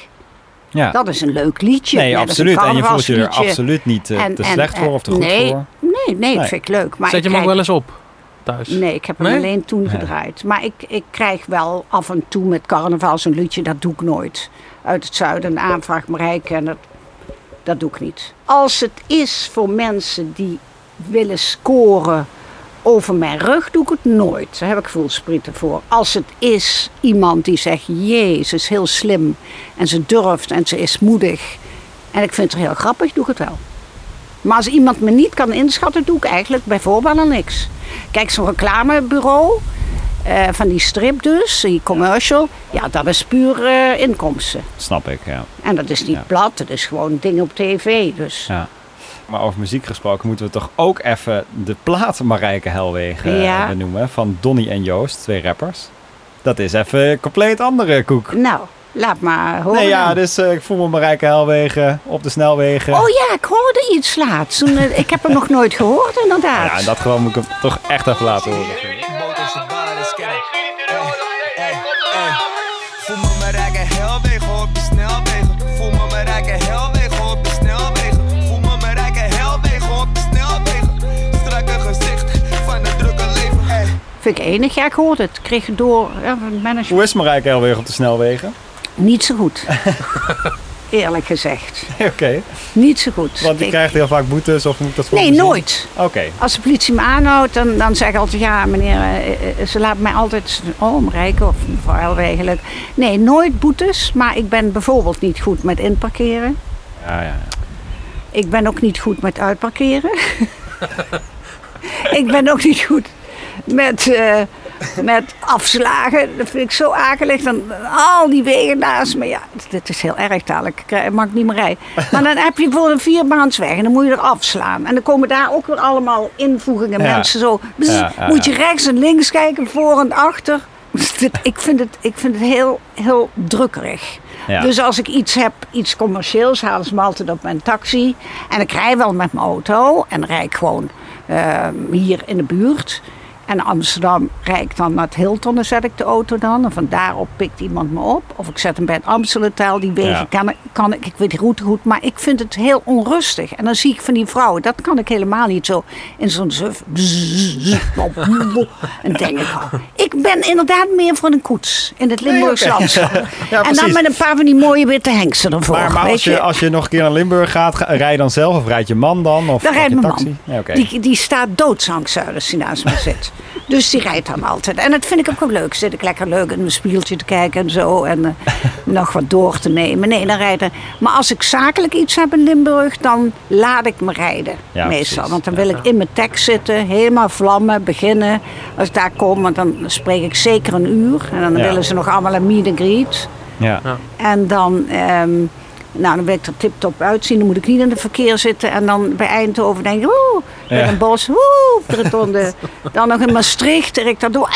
Ja. Dat is een leuk liedje. nee, absoluut. En je voelt je er absoluut niet En- te en- slecht en- voor of te goed nee, voor. Nee, nee, Nee. dat vind ik leuk. Maar Zet ik je hem ook krijg- wel eens op thuis? Nee, ik heb hem Nee? alleen toen gedraaid. Maar ik, ik krijg wel af en toe met carnaval zo'n liedje, dat doe ik nooit. Uit het zuiden, een aanvraag Marijke en dat, dat doe ik niet. Als het is voor mensen die willen scoren over mijn rug, doe ik het nooit. Daar heb ik voelsprieten voor. Als het is iemand die zegt, jee, ze is heel slim en ze durft en ze is moedig. En ik vind het heel grappig, doe ik het wel. Maar als iemand me niet kan inschatten, doe ik eigenlijk bij voorbaat al niks. Kijk, zo'n reclamebureau, eh, van die strip dus, die commercial, ja, dat is puur eh, inkomsten. Snap ik, ja. En dat is niet Ja. plat, dat is gewoon dingen op tv. Dus ja. Maar over muziek gesproken moeten we toch ook even de plaat Marijke Helwegen eh, Ja. benoemen. Van Donny en Joost, twee rappers. Dat is even compleet andere koek. nou, laat maar horen. Nee, ja, dus ik voel me Marijke Helwegen op de snelwegen. Oh ja, ik hoorde iets laatst. Ik heb hem nog nooit gehoord, inderdaad. Ja, in dat geval moet ik hem toch echt even laten horen. Vind ik enig, ja, ik hoorde het. Ik kreeg het door ja, van management. Hoe is Marijke Helwegen op de snelwegen? Niet zo goed. [laughs] Eerlijk gezegd. [laughs] Oké, Niet zo goed. want Ik- krijgt heel vaak boetes of moet dat voor Nee, nooit. Oké, Als de politie me aanhoudt, dan, dan zeg ik altijd... Ja, meneer, eh, eh, ze laat mij altijd... Oh, Marijke, of mevrouw eigenlijk. Nee, nooit boetes. Maar ik ben bijvoorbeeld niet goed met inparkeren. ja, ja. ja. Ik ben ook niet goed met uitparkeren. [laughs] ik ben ook niet goed met, eh, met afslagen. Dat vind ik zo akelig. Dan, al die wegen naast me. Ja, dit is heel erg dadelijk. Ik mag ik niet meer rijden. Maar dan heb je voor een vierbaansweg en dan moet je er afslaan. En dan komen daar ook weer allemaal invoegingen. Ja. Mensen zo. bzz, Ja, ja, moet je rechts en links kijken, voor en achter. Dit- Ik vind het, ik vind het heel, heel drukkerig. Ja. Dus als ik iets heb, iets commercieels, halen ze me altijd op mijn taxi. En ik rij wel met mijn auto en rijd ik gewoon eh, hier in de buurt. En Amsterdam rijd ik dan naar het Hilton, dan zet ik de auto dan. En van daarop pikt iemand me op. Of ik zet hem bij het Amstelhotel. Die wegen Ja. kan, ik, kan ik, ik weet de route goed, maar ik vind het heel onrustig. En dan zie ik van die vrouwen, dat kan ik helemaal niet zo in zo'n suf. [laughs] En denk ik, oh, ik ben inderdaad meer voor een koets in het Limburgse oké. landschap. [laughs] Ja, en dan met een paar van die mooie witte hengsten ervoor. Maar, maar als, je, als je nog een keer naar Limburg gaat, ga, rij je dan zelf of rijdt je man dan? Of Dan rijdt mijn taxi? man. Ja, oké. die, die staat doodsangst uit als hij naast me zit. Dus die rijdt dan altijd. En dat vind ik ook wel leuk. Zit ik lekker leuk in mijn spiegeltje te kijken en zo. En eh, [laughs] nog wat door te nemen. Nee, dan rijden. Maar als ik zakelijk iets heb in Limburg, dan laat ik me rijden. Ja, meestal. precies. Want dan wil ik in mijn tekst zitten, helemaal vlammen, beginnen. Als ik daar kom, want dan spreek ik zeker een uur. En dan Ja. willen ze nog allemaal een meet and greet. Ja. En dan, ehm, nou, dan wil ik er tip-top uitzien. Dan moet ik niet in het verkeer zitten. En dan bij Eindhoven denk ik, woe, bij een bos, woe, op de rotonde. dan nog in Maastricht, en ik dat doe, ah!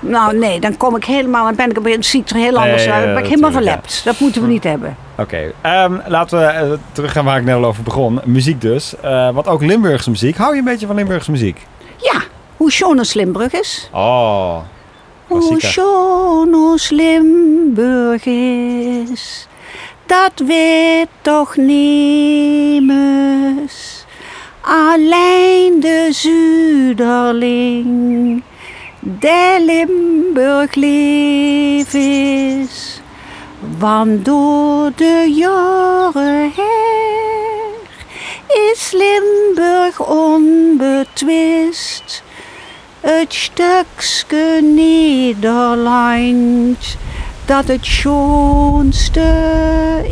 Nou nee, dan kom ik helemaal, dan ben ik, het ziet er heel anders Nee, uit. Dan ben ik helemaal verlept. Dat moeten we niet hebben. Oké, ehm, laten we eh, teruggaan waar ik net al over begon. Muziek dus. Eh wat ook Limburgse muziek. Hou je een beetje van Limburgse muziek? Ja, hoe schoon ons Limburg is. Oh, Hoe schoon ons Limburg is, dat weet toch niemus. Alleen de Zuiderling, der Limburg lief is. Want door de jaren her is Limburg onbetwist. Het stukje Nederland dat het schoonste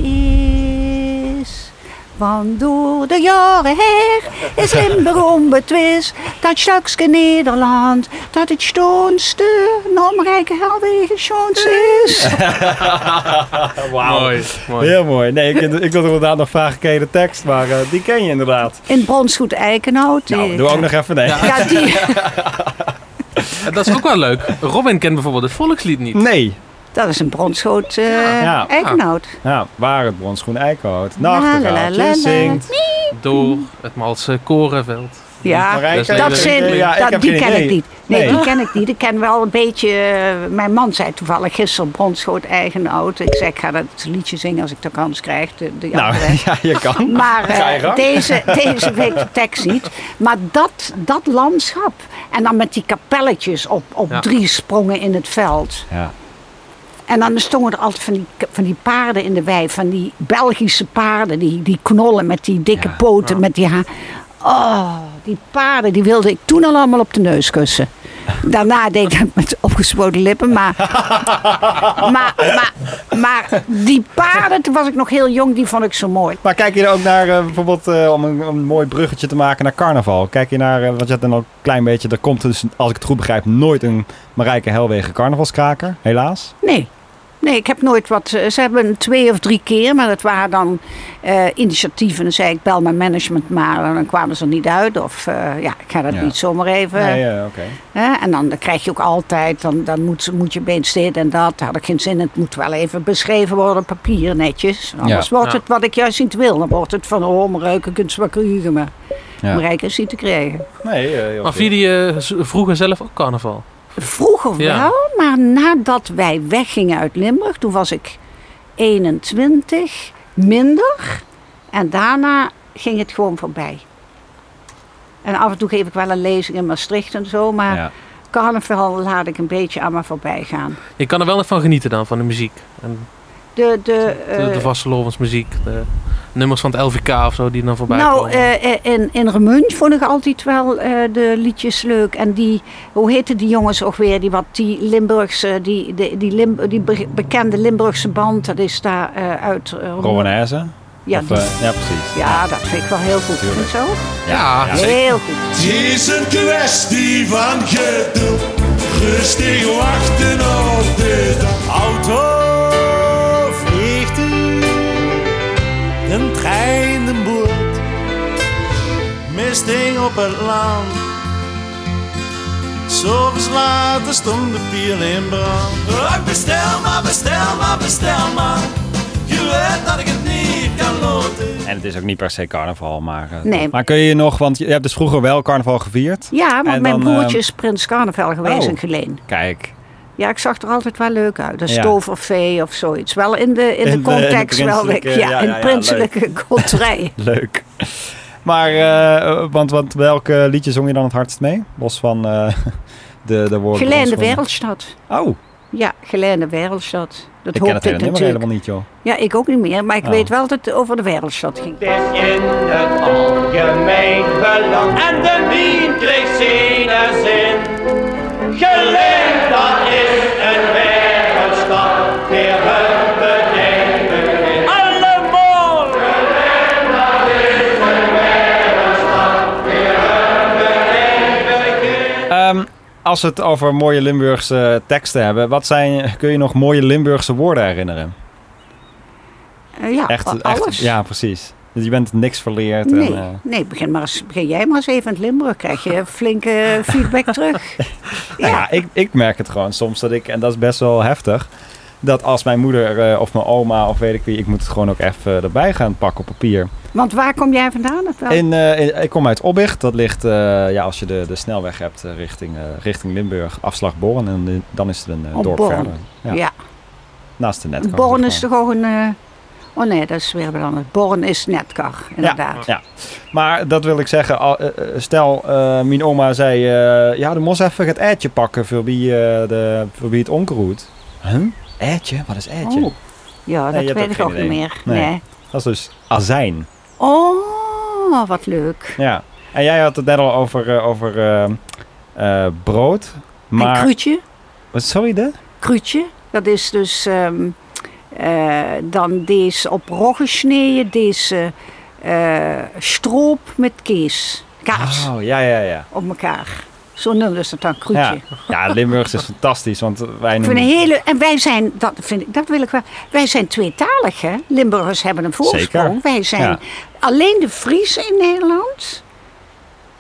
is. Want door de jaren her is Limburg onbetwist. Dat stukje Nederland dat het schoonste, Nomrijke Helwegen schoonste is. [laughs] Mooi, mooi. Heel mooi. Nee, ik, ik wilde inderdaad nog vragen, ken je de tekst? Maar eh, die ken je inderdaad. In Bronsgoed Eikenhout. Nou, die- doe ook nog even nee. Ja, die, [laughs] Dat is ook wel leuk. Robin kent bijvoorbeeld het volkslied niet. Nee. Dat is een bronsgoed eh Ja. Eikenhout. Ja, waar het bronschoen eikenhout. Nachtegaaltje zingt. Door het Malse korenveld. Ja, Marijke, dat zijn, leuk. Ja, dat, die ken idee. ik niet. Nee, Nee. die ken ik niet. Ik ken wel een beetje... eh, mijn man zei toevallig gisteren Bronsgoed Eikenhout. Ik zei, ik ga dat liedje zingen als ik de kans krijg. De, de Nou, [laughs] ja, je kan. [laughs] Maar eh, deze, deze week de tekst niet. Maar dat, dat landschap. En dan met die kapelletjes op, op Ja. drie sprongen in het veld. Ja. En dan stonden er altijd van die, van die paarden in de wei. Van die Belgische paarden. Die, die knollen met die dikke poten. Met die Oh, die paarden die wilde ik toen al allemaal op de neus kussen. Daarna deed ik dat met opgespoten lippen. Maar, [laughs] maar, maar, maar die paarden, toen was ik nog heel jong, die vond ik zo mooi. Maar kijk je er ook naar, eh, bijvoorbeeld, eh, om een, een mooi bruggetje te maken naar carnaval. Kijk je naar, eh, want je had dan ook een klein beetje, er komt dus, als ik het goed begrijp, nooit een Marijke Helwegen carnavalskraker, helaas. Nee. Nee, ik heb nooit wat. eh, Ze hebben twee of drie keer, maar dat waren dan eh, initiatieven. Dan zei ik, bel mijn management maar. En dan kwamen ze er niet uit. Of eh, ja, ik ga dat Ja. niet zomaar even. Nee. Hè? En dan, dan krijg je ook altijd, dan, dan moet, moet je opeens dit en dat. Daar had ik geen zin in. Het moet wel even beschreven worden op papier, netjes. Anders wordt Ja. het wat ik juist niet wil. Dan wordt het van, oh, maar ruiken kunt ze wel krijgen. Maar Ja. ja. is niet te krijgen. Nee, Maar vierde je vroeger zelf ook carnaval? Vroeger Ja. wel, maar nadat wij weggingen uit Limburg, toen was ik 21, minder. En daarna ging het gewoon voorbij. En af en toe geef ik wel een lezing in Maastricht en zo, maar Ja. carnaval laat ik een beetje aan me voorbij gaan. Je kan er wel nog van genieten dan, van de muziek. En De, de, de, de eh, vaste muziek. De nummers van het LVK of zo die dan voorbij nou, komen. eh, in, in Remunch vond ik altijd wel eh, de liedjes leuk. En die, hoe heette die jongens ook weer? Die, wat, die Limburgse, die, die, die, Lim- die be- bekende Limburgse band, dat is daar eh, uit uh, Rowanese? Ja, Of, ja, precies. ja, dat vind ik wel heel goed. Tuurlijk. Vind je zo? ja, Heel goed. Het is een kwestie van geduld. Rustig wachten op de dag. Auto een trein de boord. Misting op het land. S'avonds later stond de pier in brand. Oh, bestel maar, bestel maar, bestel maar. Je weet dat ik het niet kan loten. En het is ook niet per se carnaval, maar... eh, Nee. Maar kun je nog, want je hebt dus vroeger wel carnaval gevierd. Ja, want mijn dan, broertje eh, is Prins Carnaval geweest oh. in Geleen. Kijk, Ja, ik zag er altijd wel leuk uit. Een Ja. stovervee of zoiets. Wel in de, in de In de- in de context wel. Ja, ja, in ja, ja, prinselijke konterij. [laughs] leuk. Maar, eh, want, want welke liedje zong je dan het hardst mee? Los van eh, [laughs] de, de woorden. De Wereldstad. Oh, Ja, Geleen de Wereldstad. Dat ik ken het hoopte hele ik nummer natuurlijk. helemaal niet, joh. Ja, ik ook niet meer. Maar ik Oh. weet wel dat het over de Wereldstad ging. Het is in het algemeen belang en de wien kreeg zijn zin. Dat als we het over mooie Limburgse teksten hebben, wat zijn, kun je nog mooie Limburgse woorden herinneren? Eh, ja, Echt, a- echt, alles. ja, precies. Dus je bent niks verleerd. Nee, En, eh, nee begin, maar eens, begin jij maar eens even in het Limburg. Krijg je [laughs] flinke feedback terug. Nou ja, ik, ik merk het gewoon soms dat ik, en dat is best wel heftig, dat als mijn moeder eh, of mijn oma of weet ik wie, ik moet het gewoon ook even erbij gaan pakken op papier. Want waar kom jij vandaan? In, eh, in- ik kom uit Obbicht, dat ligt, eh, ja, als je de, de snelweg hebt richting, richting Limburg, afslag Born en dan is het een dorp verder. Ja, ja. Naast de netkar. Born zeg is toch ook een... Oh nee, dat is weer wat anders. Born is netkar, inderdaad. Ja, maar dat wil ik zeggen. Stel, mijn oma zei... eh, ja, dan moest even het eitje pakken voor wie, de, voor wie het onkeroet. Huh? Eitje? Wat is eitje? Oh. Ja, Nee, dat weet ik ook niet meer. Nee. Nee. Dat is dus azijn. Oh, wat leuk. Ja. En jij had het net al over, eh, over eh, eh, brood. Maar... En kruutje? Wat, sorry, de? Kruutje, dat is dus ehm, eh, dan deze op roggen sneden, deze eh, stroop met kees. Kaas Oh, ja, ja, ja. op elkaar. Zo noemen ze dat dan, kruutje. Ja, ja Limburgs is fantastisch, want wij Ik noemen... een hele, en wij zijn, dat, vind ik, dat wil ik wel, wij zijn tweetalig hè. Limburgers hebben een voorsprong. Zeker. Wij zijn Ja. alleen de Friese in Nederland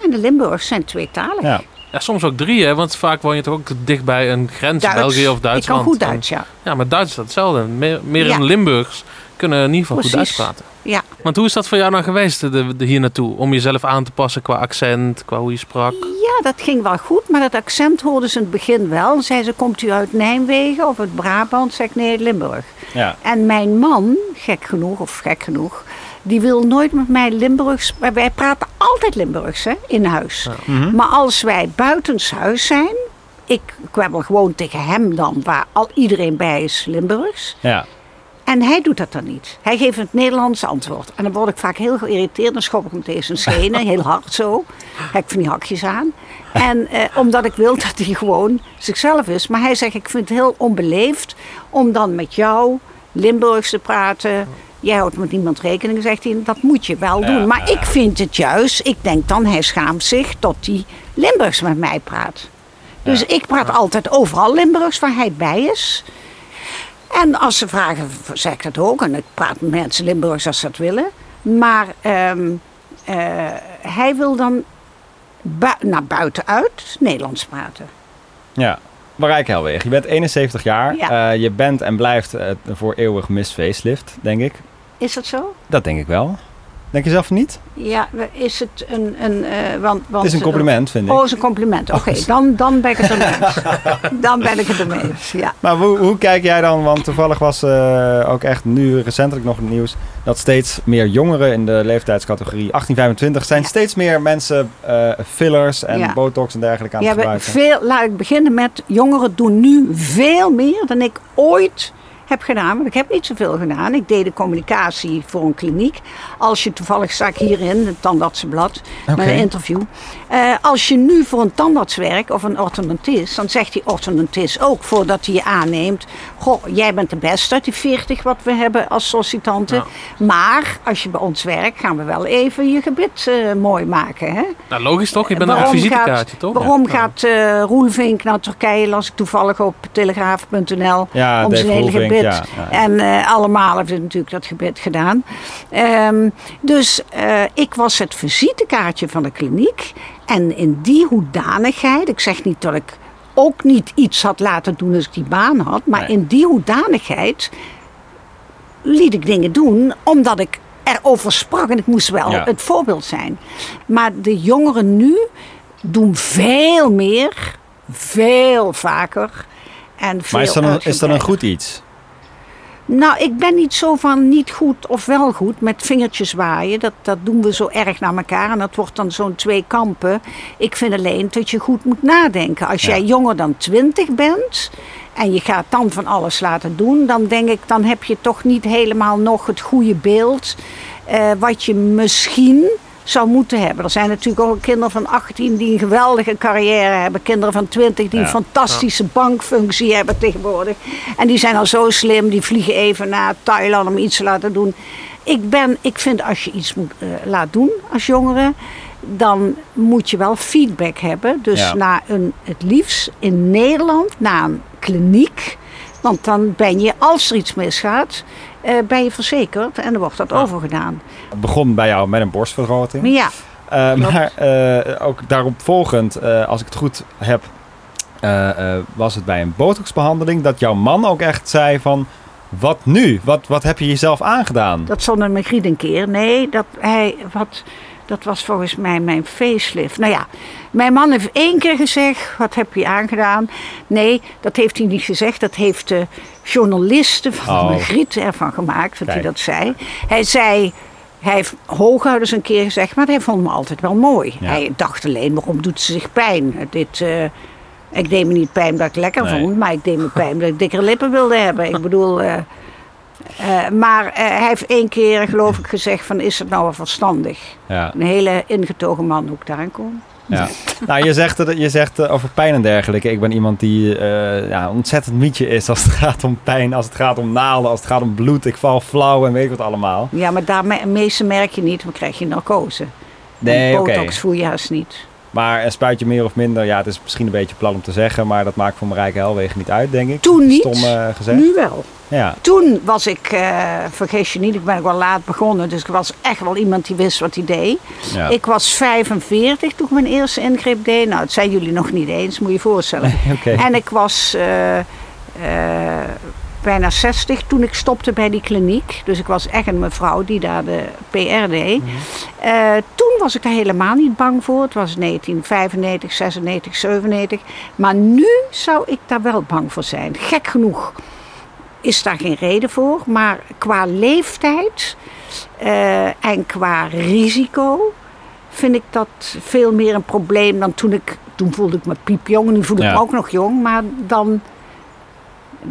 en de Limburgers zijn tweetalig. Ja. Ja, soms ook drie, hè? Want vaak woon je toch ook dicht bij een grens, Duits. België of Ik Duitsland. kan goed Duits, ja. Ja, maar Duits is dat hetzelfde. Meer, meer Ja. in Limburgs kunnen in ieder geval goed Duits Precies. praten. Ja. Want hoe is dat voor jou nou geweest, de, de hier naartoe? Om jezelf aan te passen qua accent, qua hoe je sprak? Ja, dat ging wel goed, maar dat accent hoorden ze in het begin wel. Zei ze, komt u uit Nijmegen of uit Brabant? Zeg ik, nee, Limburg. Ja. En mijn man, gek genoeg, of gek genoeg, die wil nooit met mij Limburgs... maar Wij praten altijd Limburgs, hè, in huis. Mhm. Maar als wij buitenshuis zijn... Ik kwabbel gewoon tegen hem dan, waar al iedereen bij is Limburgs. Ja. En hij doet dat dan niet. Hij geeft het Nederlandse antwoord. En dan word ik vaak heel geïrriteerd. Dan schop ik hem tegen zijn schenen, heel hard zo. Heb ik van die hakjes aan. En eh, omdat ik wil dat hij gewoon zichzelf is. Maar hij zegt, ik vind het heel onbeleefd om dan met jou Limburgs te praten. Jij houdt met niemand rekening, zegt hij. Dat moet je wel doen. Maar ik vind het juist, ik denk dan, hij schaamt zich tot hij Limburgs met mij praat. Dus ik praat altijd overal Limburgs waar hij bij is. En als ze vragen, zeg ik dat ook. En ik praat met mensen Limburgs als ze dat willen. Maar ehm, eh, hij wil dan naar buiten uit Nederlands praten. Ja. Marijke Helweg, je bent 71 jaar. Ja. Eh, je bent en blijft eh, voor eeuwig Miss Facelift, denk ik. Is dat zo? Dat denk ik wel. Denk je zelf niet? Ja, is het een... een eh, want, want, Het is een compliment, vind ik. Oh, is een compliment. Oké, dan, dan ben ik het ermee eens. [laughs] Dan ben ik het ermee eens, ja. Maar hoe, hoe kijk jij dan, want toevallig was eh, ook echt nu recentelijk nog het nieuws... dat steeds meer jongeren in de leeftijdscategorie 18-25... zijn Ja. steeds meer mensen eh, fillers en Ja. botox en dergelijke aan Ja, het we- gebruiken. veel, laat ik beginnen met jongeren doen nu veel meer dan ik ooit heb gedaan. Want ik heb niet zoveel gedaan. Ik deed de communicatie voor een kliniek. Als je toevallig ik hierin, het tandartsenblad, met Oké. een interview. Eh, als je nu voor een tandarts werkt of een orthodontist, dan zegt die orthodontist ook voordat hij je aanneemt: Goh, jij bent de beste uit die 40 wat we hebben als sollicitanten. Maar als je bij ons werkt, gaan we wel even je gebit eh, mooi maken. Hè? Nou, logisch toch? Je bent een Waarom visitekaartje, toch? Waarom Ja. gaat eh Roelvink naar Turkije? Las ik toevallig op telegraaf.nl. Ja, om zijn hele gebit. En eh, allemaal hebben natuurlijk dat gebit gedaan. Ehm, dus eh, ik was het visitekaartje van de kliniek. En in die hoedanigheid, ik zeg niet dat ik ook niet iets had laten doen als ik die baan had. Maar Nee. in die hoedanigheid liet ik dingen doen omdat ik erover sprak. En ik moest wel Ja. het voorbeeld zijn. Maar de jongeren nu doen veel meer, veel vaker. En veel Maar is dat, een, is dat een goed iets? Nou, ik ben niet zo van niet goed of wel goed met vingertjes waaien. Dat, dat doen we zo erg naar elkaar en dat wordt dan zo'n twee kampen. Ik vind alleen dat je goed moet nadenken. Als Ja. jij jonger dan 20 bent en je gaat dan van alles laten doen, dan denk ik, dan heb je toch niet helemaal nog het goede beeld eh, wat je misschien zou moeten hebben. Er zijn natuurlijk ook kinderen van 18 die een geweldige carrière hebben. Kinderen van 20 die Ja. een fantastische bankfunctie hebben tegenwoordig. En die zijn al zo slim, die vliegen even naar Thailand om iets te laten doen. Ik, ben, ik vind als je iets moet eh, laat doen als jongere, dan moet je wel feedback hebben. Dus Ja. naar een, het liefst in Nederland, naar een kliniek. Want dan ben je, als er iets misgaat, eh, ben je verzekerd en dan wordt dat overgedaan. Het begon bij jou met een borstvergroting. Maar ja, Eh, maar eh, ook daarop volgend, als ik het goed heb, was het bij een botoxbehandeling dat jouw man ook echt zei van, wat nu? Wat, wat heb je jezelf aangedaan? Dat zonder Magriet een keer. Nee, dat, hij, wat, dat was volgens mij mijn facelift. Nou ja, mijn man heeft één keer gezegd, wat heb je aangedaan? Nee, dat heeft hij niet gezegd. Dat heeft de journaliste van Oh. Magriet ervan gemaakt, dat hij dat zei. Hij zei... Hij heeft hooguit eens een keer gezegd, maar hij vond me altijd wel mooi. Ja. Hij dacht alleen, waarom doet ze zich pijn? Dit, eh, ik deed me niet pijn omdat ik lekker Nee. vond, maar ik deed me pijn omdat ik dikkere lippen wilde hebben. Ik bedoel, eh, Eh, maar eh, hij heeft één keer, geloof ik, gezegd van is het nou wel verstandig? Ja. Een hele ingetogen man hoe ik daaraan kom. Ja. nou, je zegt, je zegt eh, over pijn en dergelijke. Ik ben iemand die eh, ja, ontzettend mietje is als het [laughs] gaat om pijn, als het gaat om naalden, als het gaat om bloed. Ik val flauw en weet ik wat allemaal. Ja, maar daarmee meeste merk je niet, dan krijg je narcose. Nee, En. Botox voel je juist niet. Maar een spuitje meer of minder, ja, het is misschien een beetje plat om te zeggen, maar dat maakt voor Marijke Helwegen niet uit, denk ik. Toen niet, Stom eh, gezegd. nu wel. Ja. Toen was ik, eh, vergeet je niet, ik ben ook wel laat begonnen. Dus ik was echt wel iemand die wist wat hij deed. Ja. Ik was 45 toen ik mijn eerste ingreep deed. Nou, dat zijn jullie nog niet eens, moet je je voorstellen. [laughs] Oké. En ik was eh, bijna 60 toen ik stopte bij die kliniek. Dus ik was echt een mevrouw die daar de PR deed. Eh, toen was ik daar helemaal niet bang voor. Het was 1995, 96, 97. Maar nu zou ik daar wel bang voor zijn. Gek genoeg is daar geen reden voor. Maar qua leeftijd eh, en qua risico vind ik dat veel meer een probleem dan toen ik... Toen voelde ik me piepjong, nu voel ik Ja. me ook nog jong. Maar dan,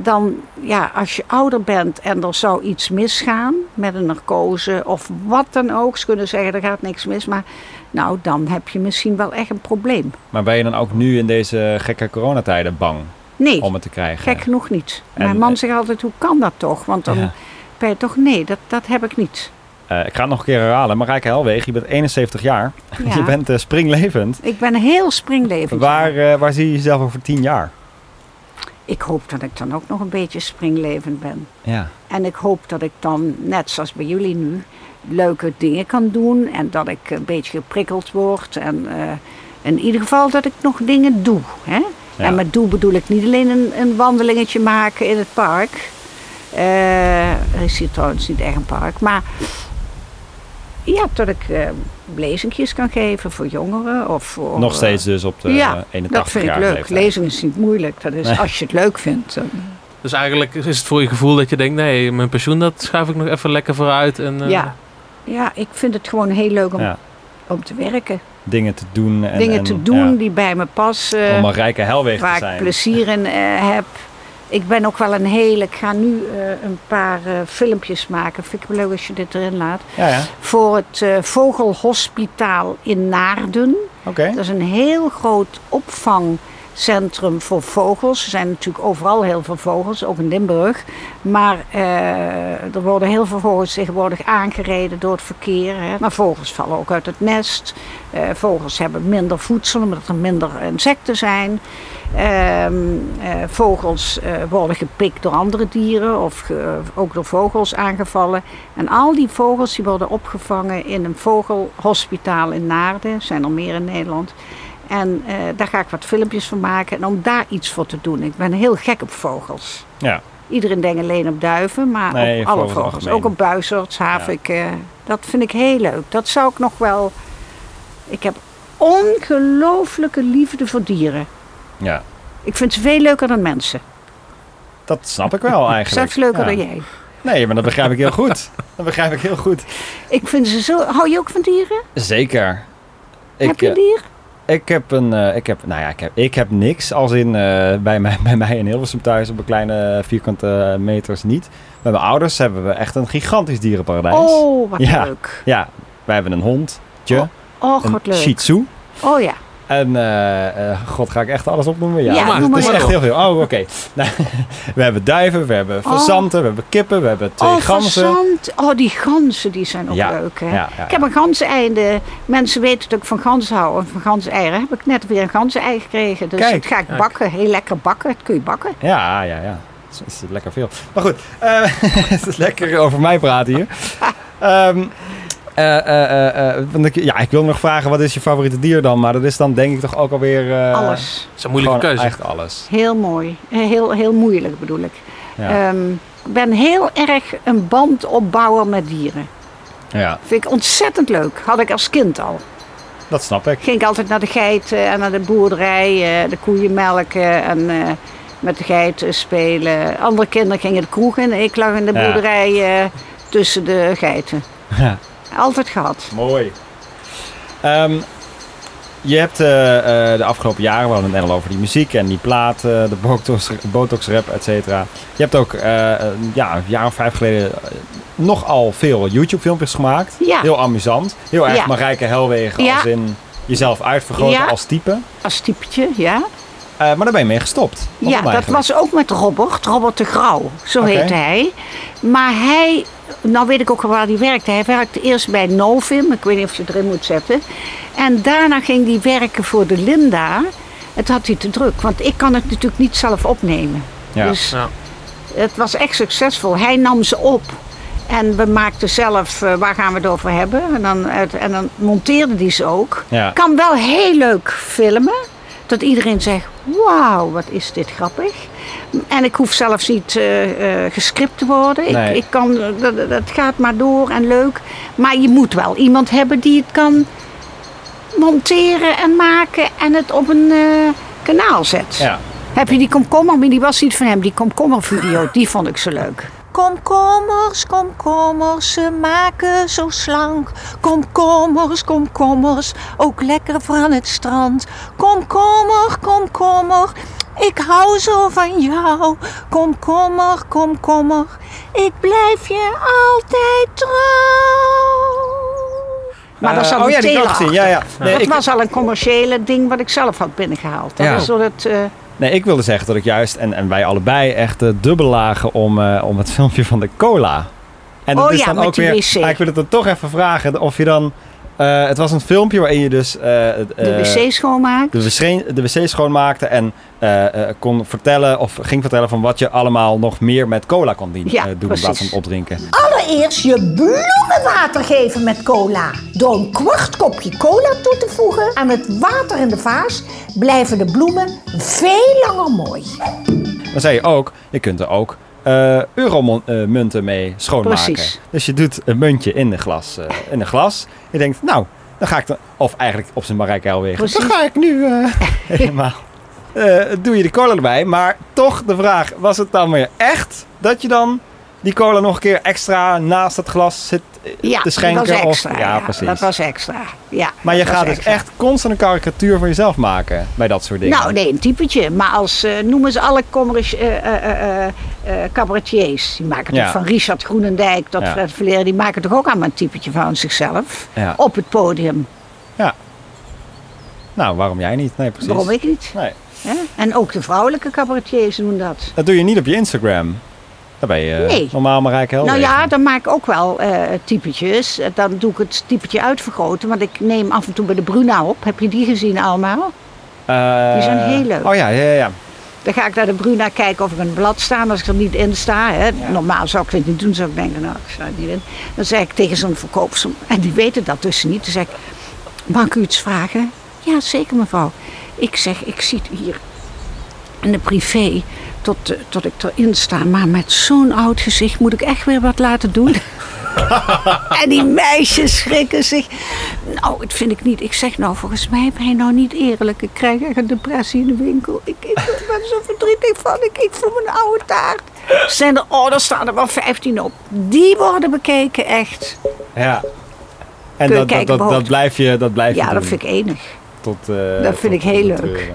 dan, ja, als je ouder bent en er zou iets misgaan met een narcose of wat dan ook. Ze kunnen zeggen, er gaat niks mis. Maar nou, dan heb je misschien wel echt een probleem. Maar ben je dan ook nu in deze gekke coronatijden bang Nee, om het te krijgen? gek genoeg niet. En- Mijn man zegt altijd, hoe kan dat toch? Want dan Ja. ben je toch, nee, dat, dat heb ik niet. Eh, ik ga het nog een keer herhalen. Marijke Helwegen, je bent 71 jaar. Ja. [laughs] je bent eh, springlevend. Ik ben heel springlevend. Waar, eh, waar zie je jezelf over 10 jaar? Ik hoop dat ik dan ook nog een beetje springlevend ben. Ja. En ik hoop dat ik dan, net zoals bij jullie nu, leuke dingen kan doen. En dat ik een beetje geprikkeld word. En eh, in ieder geval dat ik nog dingen doe. Hè? Ja. En met doe bedoel ik niet alleen een, een wandelingetje maken in het park. Eh, er is hier trouwens niet echt een park. Maar ja, dat ik eh lezingjes kan geven voor jongeren. Of voor, Nog steeds dus op de ja, eh, 81 dat vind ik leuk. leeftijd. Lezen is niet moeilijk. Dat is Nee. als je het leuk vindt. dan- Dus eigenlijk is het voor je gevoel dat je denkt, nee, mijn pensioen dat schuif ik nog even lekker vooruit. En, eh, Ja. ja, ik vind het gewoon heel leuk om, Ja. om te werken. Dingen te doen. En, Dingen en, te doen ja, die bij me passen. om Marijke Helwegen waar te ik zijn. plezier in eh, heb. Ik ben ook wel een hele... Ik ga nu eh, een paar eh, filmpjes maken. Vind ik wel leuk als je dit erin laat. Ja, ja. Voor het eh, Vogelhospitaal in Naarden. Oké. Dat is een heel groot opvangcentrum voor vogels. Er zijn natuurlijk overal heel veel vogels, ook in Limburg. Maar eh, er worden heel veel vogels tegenwoordig aangereden door het verkeer. Hè. Maar vogels vallen ook uit het nest. Eh, vogels hebben minder voedsel omdat er minder insecten zijn. Ehm, eh, vogels worden gepikt door andere dieren of ook door vogels aangevallen. En al die vogels die worden opgevangen in een vogelhospitaal in Naarden. Er zijn er meer in Nederland. En eh, daar ga ik wat filmpjes van maken. En om daar iets voor te doen. Ik ben heel gek op vogels. Ja. Iedereen denkt alleen op duiven, maar Nee, op alle vogels algemeen. Ook op buizerds, havik. eh, dat vind ik heel leuk. Dat zou ik nog wel... Ik heb ongelooflijke liefde voor dieren. ja, Ik vind ze veel leuker dan mensen. dat snap ik wel eigenlijk. [laughs] Zelfs leuker Ja. dan jij. Nee, maar dat begrijp ik heel goed. Dat begrijp ik heel goed. Ik vind ze zo... Hou je ook van dieren? Zeker. Ik, heb je een eh, dier? Ik heb een, eh, ik heb, nou ja, ik heb, ik heb niks. Als in eh, bij, mij, [laughs] bij mij in Hilversum thuis op een kleine vierkante meters niet. Bij mijn ouders hebben we echt een gigantisch dierenparadijs. Oh, wat Ja. leuk. Ja, wij hebben een hondje, Oh, een wat leuk. Shih Tzu. Oh ja. En, eh, eh, god, ga ik echt alles opnoemen? Ja, Ja, maar het is echt op. heel veel. Oh, oké. [laughs] Nou, we hebben duiven, we hebben Oh. fazanten, we hebben kippen, we hebben twee oh, ganzen. fazant. Oh, die ganzen, die zijn ook Ja, leuk, hè? ja, ik heb een ganseneinde. Mensen weten dat ik van ganzen hou. En van ganzeneieren heb ik net weer een ganzenei gekregen. Dus Kijk. dat ga ik bakken. Heel lekker bakken. Dat kun je bakken. Ja, ja, ja. Het is, is lekker veel. Maar goed, eh, [laughs] het is lekker over mij praten hier. [laughs] Ehm, eh, eh, eh, eh, want ik, ja, ik wil nog vragen, wat is je favoriete dier dan? Maar dat is dan denk ik toch ook alweer... eh, Alles. Dat is een moeilijke keuze. Echt alles. Heel mooi. Eh, Heel, heel moeilijk bedoel ik. Ja. Ehm, ik ben heel erg een band opbouwer met dieren. ja, Vind ik ontzettend leuk. Had ik als kind al. dat snap ik. Ging ik altijd naar de geiten en naar de boerderij, eh, de koeien melken en eh, met de geiten spelen. Andere kinderen gingen de kroeg in. Ik lag in de boerderij eh, tussen de geiten. Ja. Altijd gehad. Mooi. Ehm, je hebt eh, eh, de afgelopen jaren, we hadden het net al over die muziek en die plaat, eh, de botox, botox rap, et cetera. Je hebt ook ja, een jaar of vijf geleden nogal veel YouTube filmpjes gemaakt. Ja. Heel amusant. Heel erg Ja. Marijke Helwegen Ja. als in jezelf uitvergroten Ja. als type. Als typetje, ja. Maar daar ben je mee gestopt. Ja, dat was ook met Robert, Robert de Grauw, zo Oké. heette hij. Maar hij, nou weet ik ook wel waar hij werkte. Hij werkte eerst bij Novim, ik weet niet of je het erin moet zetten. En daarna ging hij werken voor de Linda. Het had hij te druk, want ik kan het natuurlijk niet zelf opnemen. Ja. Dus Ja. het was echt succesvol. Hij nam ze op. En we maakten zelf, eh, waar gaan we het over hebben? En dan, uit- en dan monteerde hij ze ook. Ja. Kan wel heel leuk filmen. Dat iedereen zegt, wauw, wat is dit grappig. En ik hoef zelfs niet eh, eh, gescript te worden. Nee. Ik, ik kan, eh, dat, dat gaat maar door en leuk. Maar je moet wel iemand hebben die het kan monteren en maken en het op een eh, kanaal zet. Ja. Heb je die komkommer, maar die was niet van hem, die komkommervideo, die vond ik zo leuk. Komkommers, komkommers, ze maken zo slank. Komkommers, komkommers, ook lekker van het strand. Komkommer, komkommer, ik hou zo van jou. Komkommer, komkommer, ik blijf je altijd trouw. Maar dat is Eh, al oh een ja, die. Nee, dat ik- was al een commerciële ding wat ik zelf had binnengehaald. Dat Ja. is door het... eh, Nee, ik wilde zeggen dat ik juist, en, en wij allebei, echt uh, dubbel lagen om, uh, om het [laughs] filmpje van de cola. En dat Oh is ja, dan met ook die weer. wc. Ah, ik wil het dan toch even vragen of je dan. Uh, het was een filmpje waarin je dus. Uh, de wc schoonmaakt. De wc, de wc schoonmaakte en uh, kon vertellen of ging vertellen van wat je allemaal nog meer met cola kon doen, ja, doen in plaats van opdrinken. Allereerst je bloemenwater geven met cola. Door een kwart kopje cola toe te voegen aan het water in de vaas blijven de bloemen veel langer mooi. Dan zei je ook, je kunt er ook uh, euromunten mee schoonmaken. Precies. Dus je doet een muntje in een glas. Uh, in een glas. Je denkt, nou, dan ga ik dan, of eigenlijk op zijn Marijke Helwegen. Dan ga ik nu uh, [laughs] helemaal. doe je de cola erbij. Maar toch de vraag, was het dan weer echt dat je dan die cola nog een keer extra naast het glas zit ja, te schenken? Dat was extra, of, ja, ja, precies. dat was extra. Ja, maar je gaat dus extra. echt constant een karikatuur van jezelf maken bij dat soort dingen. Nou, nee, een typetje. Maar als uh, noemen ze alle uh, cabaretiers. Die maken toch Ja. van Richard Groenendijk tot Ja. Fred Verleer. Die maken toch ook allemaal een typetje van zichzelf. Ja. Op het podium. Nou, waarom jij niet? Nee, precies. Waarom ik niet? Nee. Ja? En ook de vrouwelijke cabaretiers doen dat. Dat doe je niet op je Instagram. Daar ben je Nee. normaal maar rijk. Nou ja, dan maak ik ook wel uh, typetjes. Dan doe ik het typetje uitvergroten. Want ik neem af en toe bij de Bruna op. Heb je die gezien allemaal? Uh, die zijn heel leuk. Oh ja, ja, ja. Dan ga ik naar de Bruna kijken of ik het blad sta. Als ik er niet in sta. Hè. Ja. Normaal zou ik het niet doen. Zou ik denken, nou, ik sta er niet in. Dan zeg ik tegen zo'n verkoopster. En die weten dat dus niet. Dan zeg ik, mag ik u iets vragen? Ja, zeker mevrouw. Ik zeg, ik zie het hier in de privé tot, uh, tot ik erin sta. Maar met zo'n oud gezicht moet ik echt weer wat laten doen. [laughs] en die meisjes schrikken zich. Nou, dat vind ik niet. Ik zeg nou, volgens mij ben je nou niet eerlijk. Ik krijg echt een depressie in de winkel. Ik, ik ben zo verdrietig van. Ik, ik voel mijn oude taart. Zijn er, oh, daar staan er wel 15 op. Die worden bekeken, echt. Ja. En dat, dat, dat, dat, blijf je, dat blijf je Ja, doen. dat vind ik enig. Tot, uh, dat vind ik heel leuk.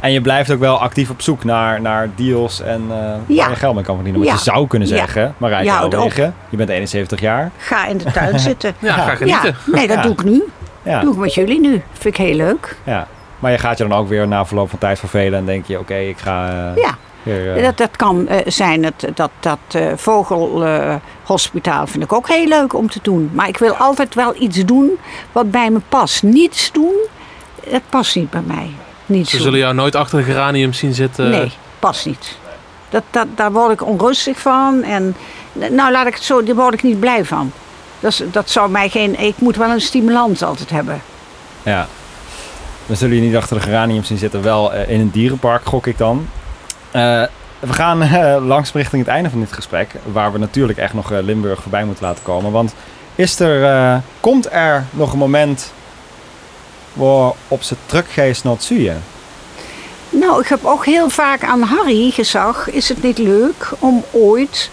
En je blijft ook wel actief op zoek naar, naar deals en uh, ja. waar je geld mee kan verdienen. Want ja. je zou kunnen zeggen, ja. Marijke ja, Alwegen, je bent 71 jaar. Ga in de tuin [laughs] zitten. ja, ga genieten. Nee, dat ja. doe ik nu. Ja. doe ik met jullie nu. Vind ik heel leuk. Ja. Maar je gaat je dan ook weer na verloop van tijd vervelen en denk je, oké, okay, ik ga... Uh, ja. Weer, uh... dat, dat kan zijn, het, dat, dat vogelhospitaal vind ik ook heel leuk om te doen. Maar ik wil altijd wel iets doen wat bij me past. Niets doen, het past niet bij mij. Niets Ze zullen jou nooit achter de geranium zien zitten. Nee, past niet. Dat, dat, daar word ik onrustig van. En nou, laat ik het zo, daar word ik niet blij van. Dat, is, dat zou mij geen. Ik moet wel een stimulans altijd hebben. Ja. Dan zullen je niet achter de geranium zien zitten. Wel uh, in een dierenpark, gok ik dan. Uh, we gaan uh, langzaam richting het einde van dit gesprek. Waar we natuurlijk echt nog Limburg voorbij moeten laten komen. Want is er, komt er nog een moment waarop ze teruggeest naar het zuien? Nou, ik heb ook heel vaak aan Harry gezegd: is het niet leuk om ooit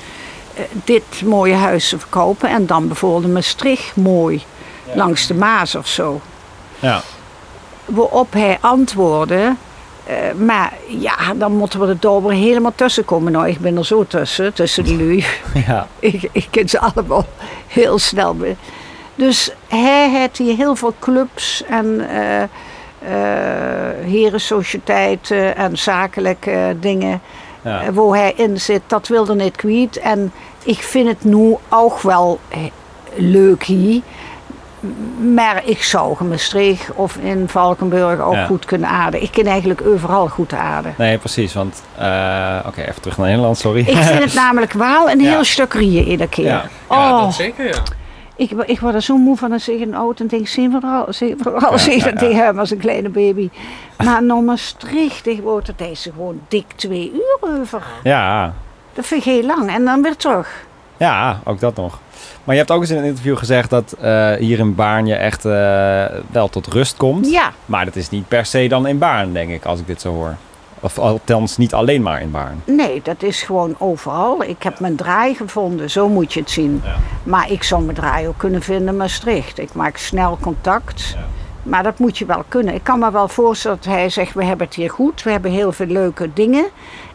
uh, dit mooie huis te verkopen en dan bijvoorbeeld een Maastricht mooi ja. langs de Maas of zo? Ja. waarop hij antwoordde. eh, maar ja, dan moeten we er door helemaal tussen komen. Nou, ik ben er zo tussen, tussen de lui. [laughs] Ja. ik, ik ken ze allemaal heel snel. be- Dus hij had hier heel veel clubs en eh eh, herensociëteiten en zakelijke dingen Ja. eh, waar hij in zit. Dat wilde niet kwijt. En ik vind het nu ook wel leuk hier. Maar ik zou in Maastricht of in Valkenburg ook Ja. goed kunnen aarden. Ik kan eigenlijk overal goed aarden. Nee, precies. Want, eh, oké, even terug naar Nederland, sorry. Ik vind het [laughs] namelijk wel een Ja. heel stuk rieën iedere keer. Ja. Ja, Oh, dat zeker, ja. Ik, ik word er zo moe van als ik een auto en denk, zien we er al, zien we er al, Ja, zie ja, dat hem als een kleine baby. Maar naar Maastricht, ik word er deze gewoon dik twee uur over. Ja, Dat vind ik heel lang. En dan weer terug. ja, ook dat nog. Maar je hebt ook eens in een interview gezegd dat eh, hier in Baarn je echt eh, wel tot rust komt. Ja, Maar dat is niet per se dan in Baarn, denk ik, als ik dit zo hoor. Of althans niet alleen maar in Baarn. nee, dat is gewoon overal. Ik heb mijn draai gevonden, zo moet je het zien. Ja. Maar ik zou mijn draai ook kunnen vinden in Maastricht. Ik maak snel contact. Ja. Maar dat moet je wel kunnen. Ik kan me wel voorstellen dat hij zegt, we hebben het hier goed. We hebben heel veel leuke dingen.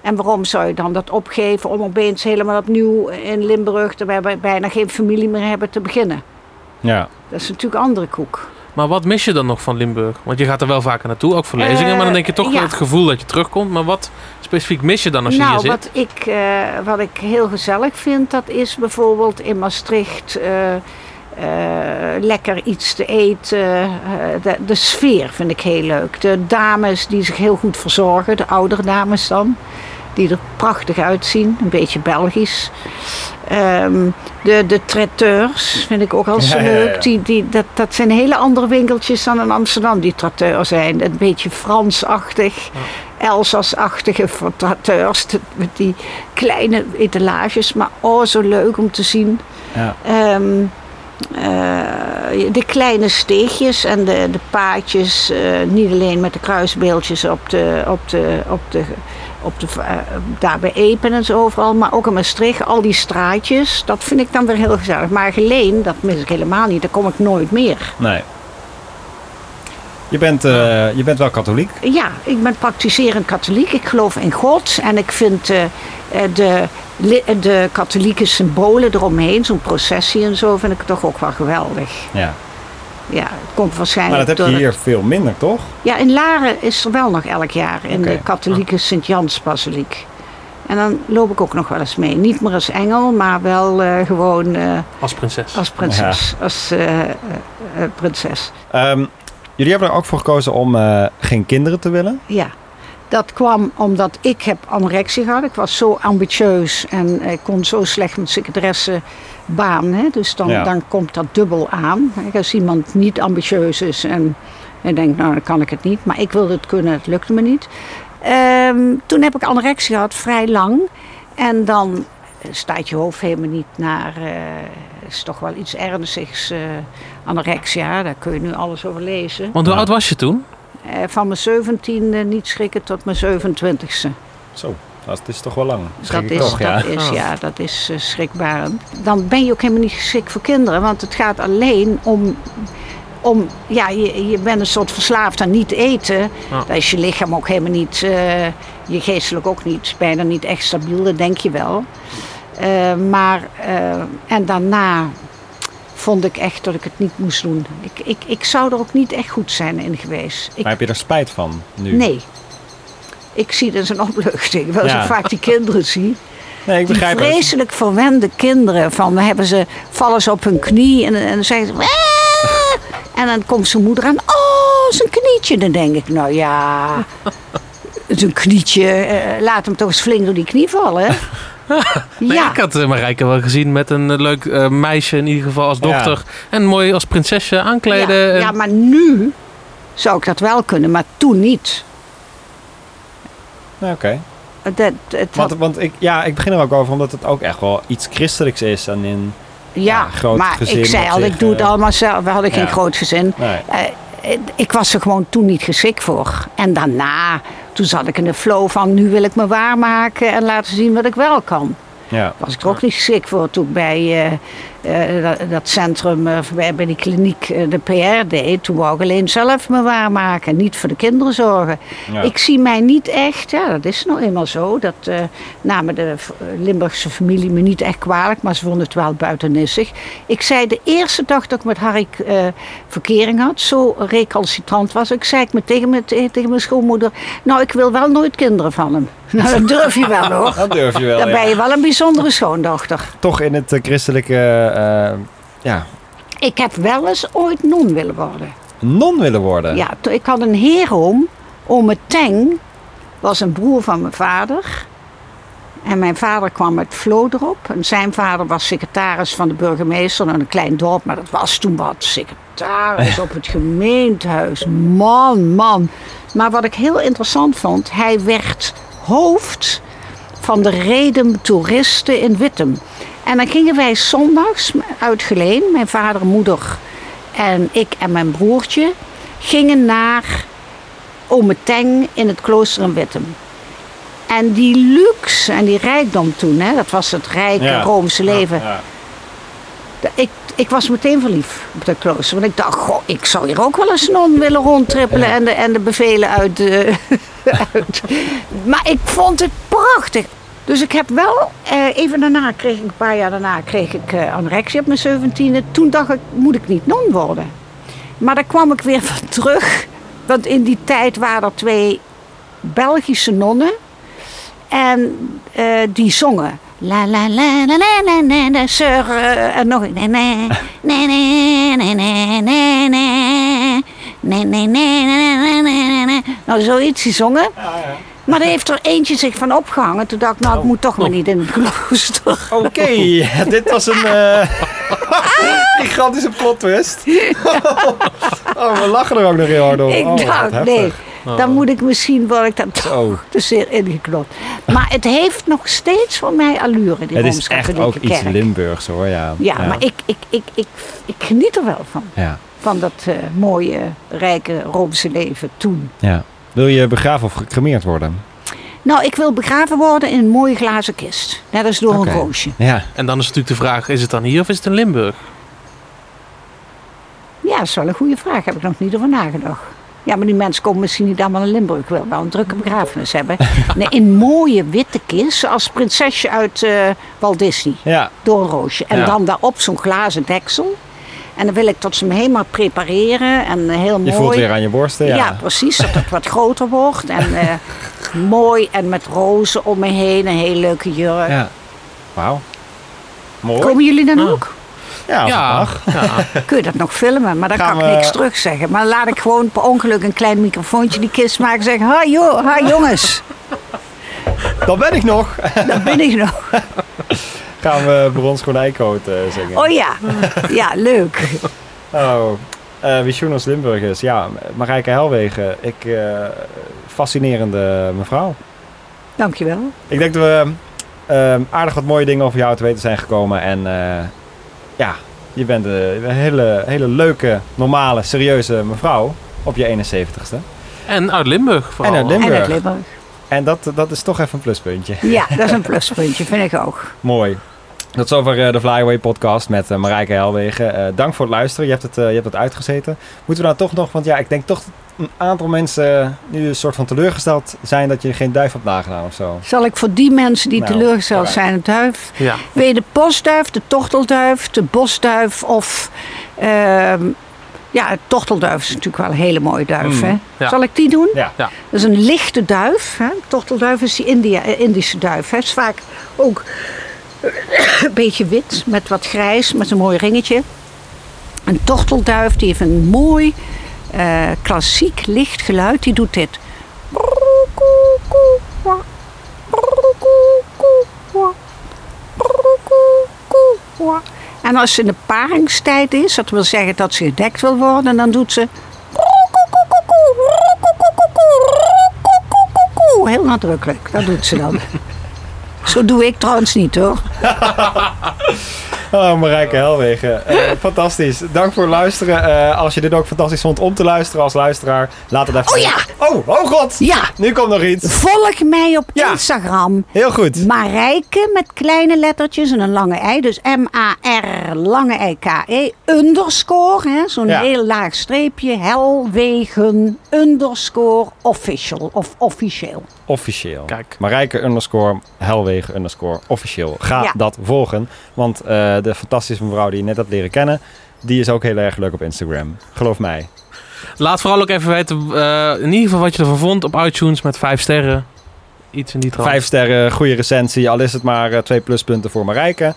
En waarom zou je dan dat opgeven om opeens helemaal opnieuw in Limburg, terwijl we bijna geen familie meer hebben, te beginnen? Ja, Dat is natuurlijk andere koek. Maar wat mis je dan nog van Limburg? Want je gaat er wel vaker naartoe, ook voor lezingen. Eh, maar dan denk je toch ja. wel het gevoel dat je terugkomt. Maar wat specifiek mis je dan als je nou, hier zit? wat ik, eh, wat ik heel gezellig vind, dat is bijvoorbeeld in Maastricht eh, eh, lekker iets te eten. Eh, de, de sfeer vind ik heel leuk. De dames die zich heel goed verzorgen, de oudere dames dan, die er prachtig uitzien, een beetje Belgisch. Ehm, de, de traiteurs vind ik ook al zo Ja, leuk. ja. Die, die, dat, dat zijn hele andere winkeltjes dan in Amsterdam, die traiteurs zijn. Een beetje Fransachtig. Elsass-achtige traiteurs met die kleine etalages, maar oh zo leuk om te zien. ja. Ehm, eh, de kleine steegjes en de, de paadjes, eh, niet alleen met de kruisbeeldjes op de, op de, op de, op de, eh, daar bij Epen en zo overal, maar ook in Maastricht, al die straatjes, dat vind ik dan weer heel gezellig. Maar Geleen, dat mis ik helemaal niet, daar kom ik nooit meer. Nee. Je bent, eh, je bent wel katholiek. Ja, ik ben praktiserend katholiek. Ik geloof in God. En ik vind eh, de, de katholieke symbolen eromheen, zo'n processie en zo, vind ik toch ook wel geweldig. Ja. Ja, het komt Maar waarschijnlijk dat heb je hier het- veel minder, toch? Ja, in Laren is er wel nog elk jaar in de katholieke Sint-Jans-basiliek. En dan loop ik ook nog wel eens mee. Niet meer als engel, maar wel eh, gewoon eh, Als prinses. als prinses. Als eh, prinses. Ehm, jullie hebben er ook voor gekozen om eh, geen kinderen te willen. Ja, dat kwam omdat ik heb anorexie gehad. Ik was zo ambitieus en ik kon zo slecht met secretaresse baan. Hè? Dus dan, Ja. dan komt dat dubbel aan. Als iemand niet ambitieus is en, en denkt, nou dan kan ik het niet. Maar ik wilde het kunnen, het lukte me niet. Ehm, toen heb ik anorexie gehad, vrij lang. En dan staat je hoofd helemaal niet naar... eh is toch wel iets ernstigs, eh, anorexia. Daar kun je nu alles over lezen. Want hoe oud was je toen? Eh, van mijn 17e niet schrikken tot mijn 27e. Zo, dat is toch wel lang. Schrik Dat ik is, toch, ja. dat is, ja, dat is eh, schrikbarend. Dan ben je ook helemaal niet geschikt voor kinderen. Want het gaat alleen om... om ja, je, je bent een soort verslaafd aan niet eten. Ja. Dan is je lichaam ook helemaal niet... eh, je geestelijk ook niet. Bijna niet echt stabiel, dat denk je wel. Eh, maar... eh, en daarna vond ik echt dat ik het niet moest doen. Ik, ik, ik zou er ook niet echt goed zijn in geweest. Ik Maar heb je er spijt van nu? Nee. Ik zie dat als een opluchting. Wel Ja. zo vaak die kinderen [laughs] zie. Nee, ik Die begrijp het. vreselijk verwende kinderen. Van, dan hebben ze, vallen ze op hun knie en, en dan zeggen ze... En dan komt zijn moeder aan. Oh, zijn knietje. Dan denk ik, nou ja... Zijn knietje. eh, laat hem toch eens flink door die knie vallen. [laughs] [laughs] Nee, ja. Ik had uh, Marijke wel gezien met een eh, leuk eh, meisje in ieder geval als Ja. dochter. En mooi als prinsesje aankleden. Ja, En- ja, maar nu zou ik dat wel kunnen, maar toen niet. Nee, Oké. Dat, het had- Want, want ik, ja, ik begin er ook over omdat het ook echt wel iets christelijks is. En in, Ja, Ja, groot maar gezin ik zei al, ik doe het eh, allemaal zelf. We hadden geen ja. groot gezin. nee. Eh, ik was er gewoon toen niet geschikt voor. En daarna, toen zat ik in de flow van... nu wil ik me waarmaken en laten zien wat ik wel kan. Ja. was ik er ook niet geschikt voor toen ik bij eh, eh, dat, dat centrum, eh, bij, bij die kliniek, de PR deed. Toen wou ik alleen zelf me waarmaken, niet voor de kinderen zorgen. Ja. Ik zie mij niet echt, ja, dat is nou eenmaal zo. Dat namen de Limburgse familie me niet echt kwalijk, maar ze vonden het wel buitennissig. Ik zei de eerste dag dat ik met Harry verkering had, zo recalcitrant was ik, zei ik me tegen, me, tegen mijn schoonmoeder, nou ik wil wel nooit kinderen van hem. [laughs] Nou, dat durf je wel hoor. Dat durf je wel, Dan ben je wel een bijzondere schoondochter. Toch in het eh, christelijke, eh, ja, Ik heb wel eens ooit non willen worden. non willen worden. Ja, ik had een heeroom, ome Teng, was een broer van mijn vader. En mijn vader kwam uit Vlodrop. En zijn vader was secretaris van de burgemeester in een klein dorp. Maar dat was toen wat secretaris [laughs] op het gemeentehuis. Man, man. Maar wat ik heel interessant vond, hij werd hoofd van de Redem Toeristen in Wittem. En dan gingen wij zondags uit Geleen, mijn vader, moeder en ik en mijn broertje, gingen naar Ome Teng in het klooster in Wittem. En die luxe en die rijkdom toen, hè, dat was het rijke Ja. Roomse leven. Ja. Ik, ik was meteen verliefd op dat klooster. Want ik dacht, goh, ik zou hier ook wel eens non willen rondtrippelen en, de, en de bevelen uit de. [laughs] uit. Maar ik vond het prachtig. Dus ik heb wel, eh, even daarna kreeg ik, een paar jaar daarna kreeg ik eh, anorexia op mijn zeventiende. Toen dacht ik, moet ik niet non worden? Maar daar kwam ik weer van terug. Want in die tijd waren er twee Belgische nonnen. En eh, die zongen. La la la la la la la sir. eh, En nog een. Nee, nee, nee, nee, nee, nee, nee, nee. Nee, nee, nee, nee, nee, nee. Nou, zoiets die zongen. Maar daar heeft er eentje zich van opgehangen. Toen dacht ik, nou, ik moet toch maar niet in het klooster. [laughs] Oké, dit was een eh, [laughs] gigantische plot twist. [laughs] oh, we lachen er ook nog heel hard om. Ik Oh, dacht, nee, dan moet ik misschien word ik Zo. te zeer ingeklopt. Maar het heeft nog steeds voor mij allure, die Het is echt ook iets. Limburgs hoor, ja. Ja, maar ik, ik, ik, ik, ik geniet er wel van. Ja, Van dat eh, mooie, rijke Roomse leven toen. ja. Wil je begraven of gecremeerd worden? Nou, ik wil begraven worden in een mooie glazen kist. Net als door een roosje. Ja. En dan is natuurlijk de vraag, is het dan hier of is het in Limburg? Ja, dat is wel een goede vraag. Heb ik nog niet over nagedacht. Ja, maar die mensen komen misschien niet allemaal in Limburg. Ik wil wel een drukke begrafenis hebben. [laughs] Nee, in mooie witte kist. Als prinsesje uit eh, Walt Disney. Ja, Door een roosje. En Ja. dan daarop zo'n glazen deksel. En dan wil ik tot ze me helemaal prepareren. En eh, heel je mooi. voelt weer aan je borsten. Ja, Ja, precies. Dat het wat groter wordt. En eh, [laughs] mooi. En met rozen om me heen. Een hele leuke jurk. Ja. Wauw. Mooi. Komen jullie dan Ah. ook? Ja, Ja, [laughs] ja. Kun je dat nog filmen? Maar dan Gaan kan ik we- niks terug zeggen. Maar laat ik gewoon per ongeluk een klein microfoontje die kist maken en zeggen: Ha, joh, ha jongens, [laughs] Dan ben ik nog. daar ben ik nog. Gaan we Brons Konijnkoot eh zingen. Oh ja, ja, leuk. [laughs] Oh, eh Visionos Limburgers. Ja, Marijke Helwegen. Ik, eh, fascinerende mevrouw. Dankjewel. Ik denk dat we eh, aardig wat mooie dingen over jou te weten zijn gekomen. En eh, ja, je bent een hele, hele leuke, normale, serieuze mevrouw op je 71ste. En uit Limburg vooral. En uit En Limburg. het Limburg. En dat, dat is toch even een pluspuntje. Ja, dat is een [laughs] pluspuntje, vind ik ook. Mooi. Tot zover eh, de Flyaway podcast met eh, Marijke Helwegen. Eh, dank voor het luisteren. Je hebt het, eh, je hebt het uitgezeten. Moeten we nou toch nog, want ja, ik denk toch dat een aantal mensen nu een soort van teleurgesteld zijn dat je geen duif hebt nagedaan of zo. Zal ik voor die mensen die Nou, teleurgesteld zijn, een duif? Ja. Wil je de postduif, de tortelduif, de bosduif of... ehm, ja, de tortelduif is natuurlijk wel een hele mooie duif, Mm, hè? ja. Zal ik die doen? Ja. Ja. Dat is een lichte duif. Hè? Tortelduif is die India, Indische duif. Hè? Het is vaak ook een beetje wit met wat grijs, met een mooi ringetje. Een tortelduif die heeft een mooi eh, klassiek licht geluid. Die doet dit. En als ze in de paringstijd is, dat wil zeggen dat ze gedekt wil worden, dan doet ze. Heel nadrukkelijk, dat doet ze dan. Zo doe ik trouwens niet hoor. [laughs] Oh, Marijke Helwegen. Eh, fantastisch. Dank voor het luisteren. Eh, als je dit ook fantastisch vond om te luisteren als luisteraar, laat het even Oh ja, Oh, Oh, god. Ja, Nu komt nog iets. volg mij op Ja. Instagram. Heel goed. Marijke met kleine lettertjes en een lange ei. Dus M-A-R, lange ei-K-E, underscore. hè, Zo'n Ja. heel laag streepje. Helwegen, underscore, official. Of officieel. Officieel. Kijk. Marijke underscore Helwegen underscore officieel. Ga Ja. dat volgen. Want eh, de fantastische mevrouw die je net hebt leren kennen... die is ook heel erg leuk op Instagram. Geloof mij. Laat vooral ook even weten, eh, in ieder geval wat je ervan vond op iTunes met vijf sterren. Iets in die trant. Vijf sterren, goede recensie. Al is het maar eh, twee pluspunten voor Marijke.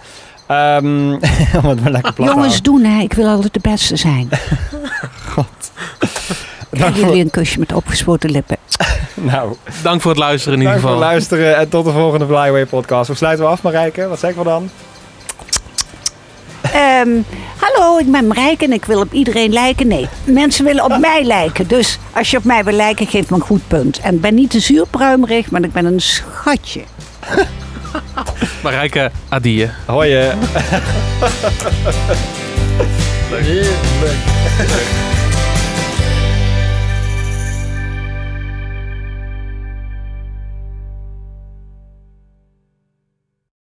Ehm om het maar lekker Jongens, doen hè. Ik wil altijd de beste zijn. [laughs] Krijgen Dank voor, jullie een kusje met opgespoten lippen. [laughs] nou, Dank voor het luisteren in ieder dank voor geval. het luisteren. En tot de volgende Flyway podcast. Hoe sluiten we af Marijke? Wat zeggen we dan? Ehm, hallo, ik ben Marijke en ik wil op iedereen lijken. Nee, mensen willen op mij lijken. Dus als je op mij wil lijken, geef me een goed punt. En ik ben niet te zuurpruimerig, maar ik ben een schatje. [laughs] Marijke, adie. Hoi. [laughs] Heerlijk.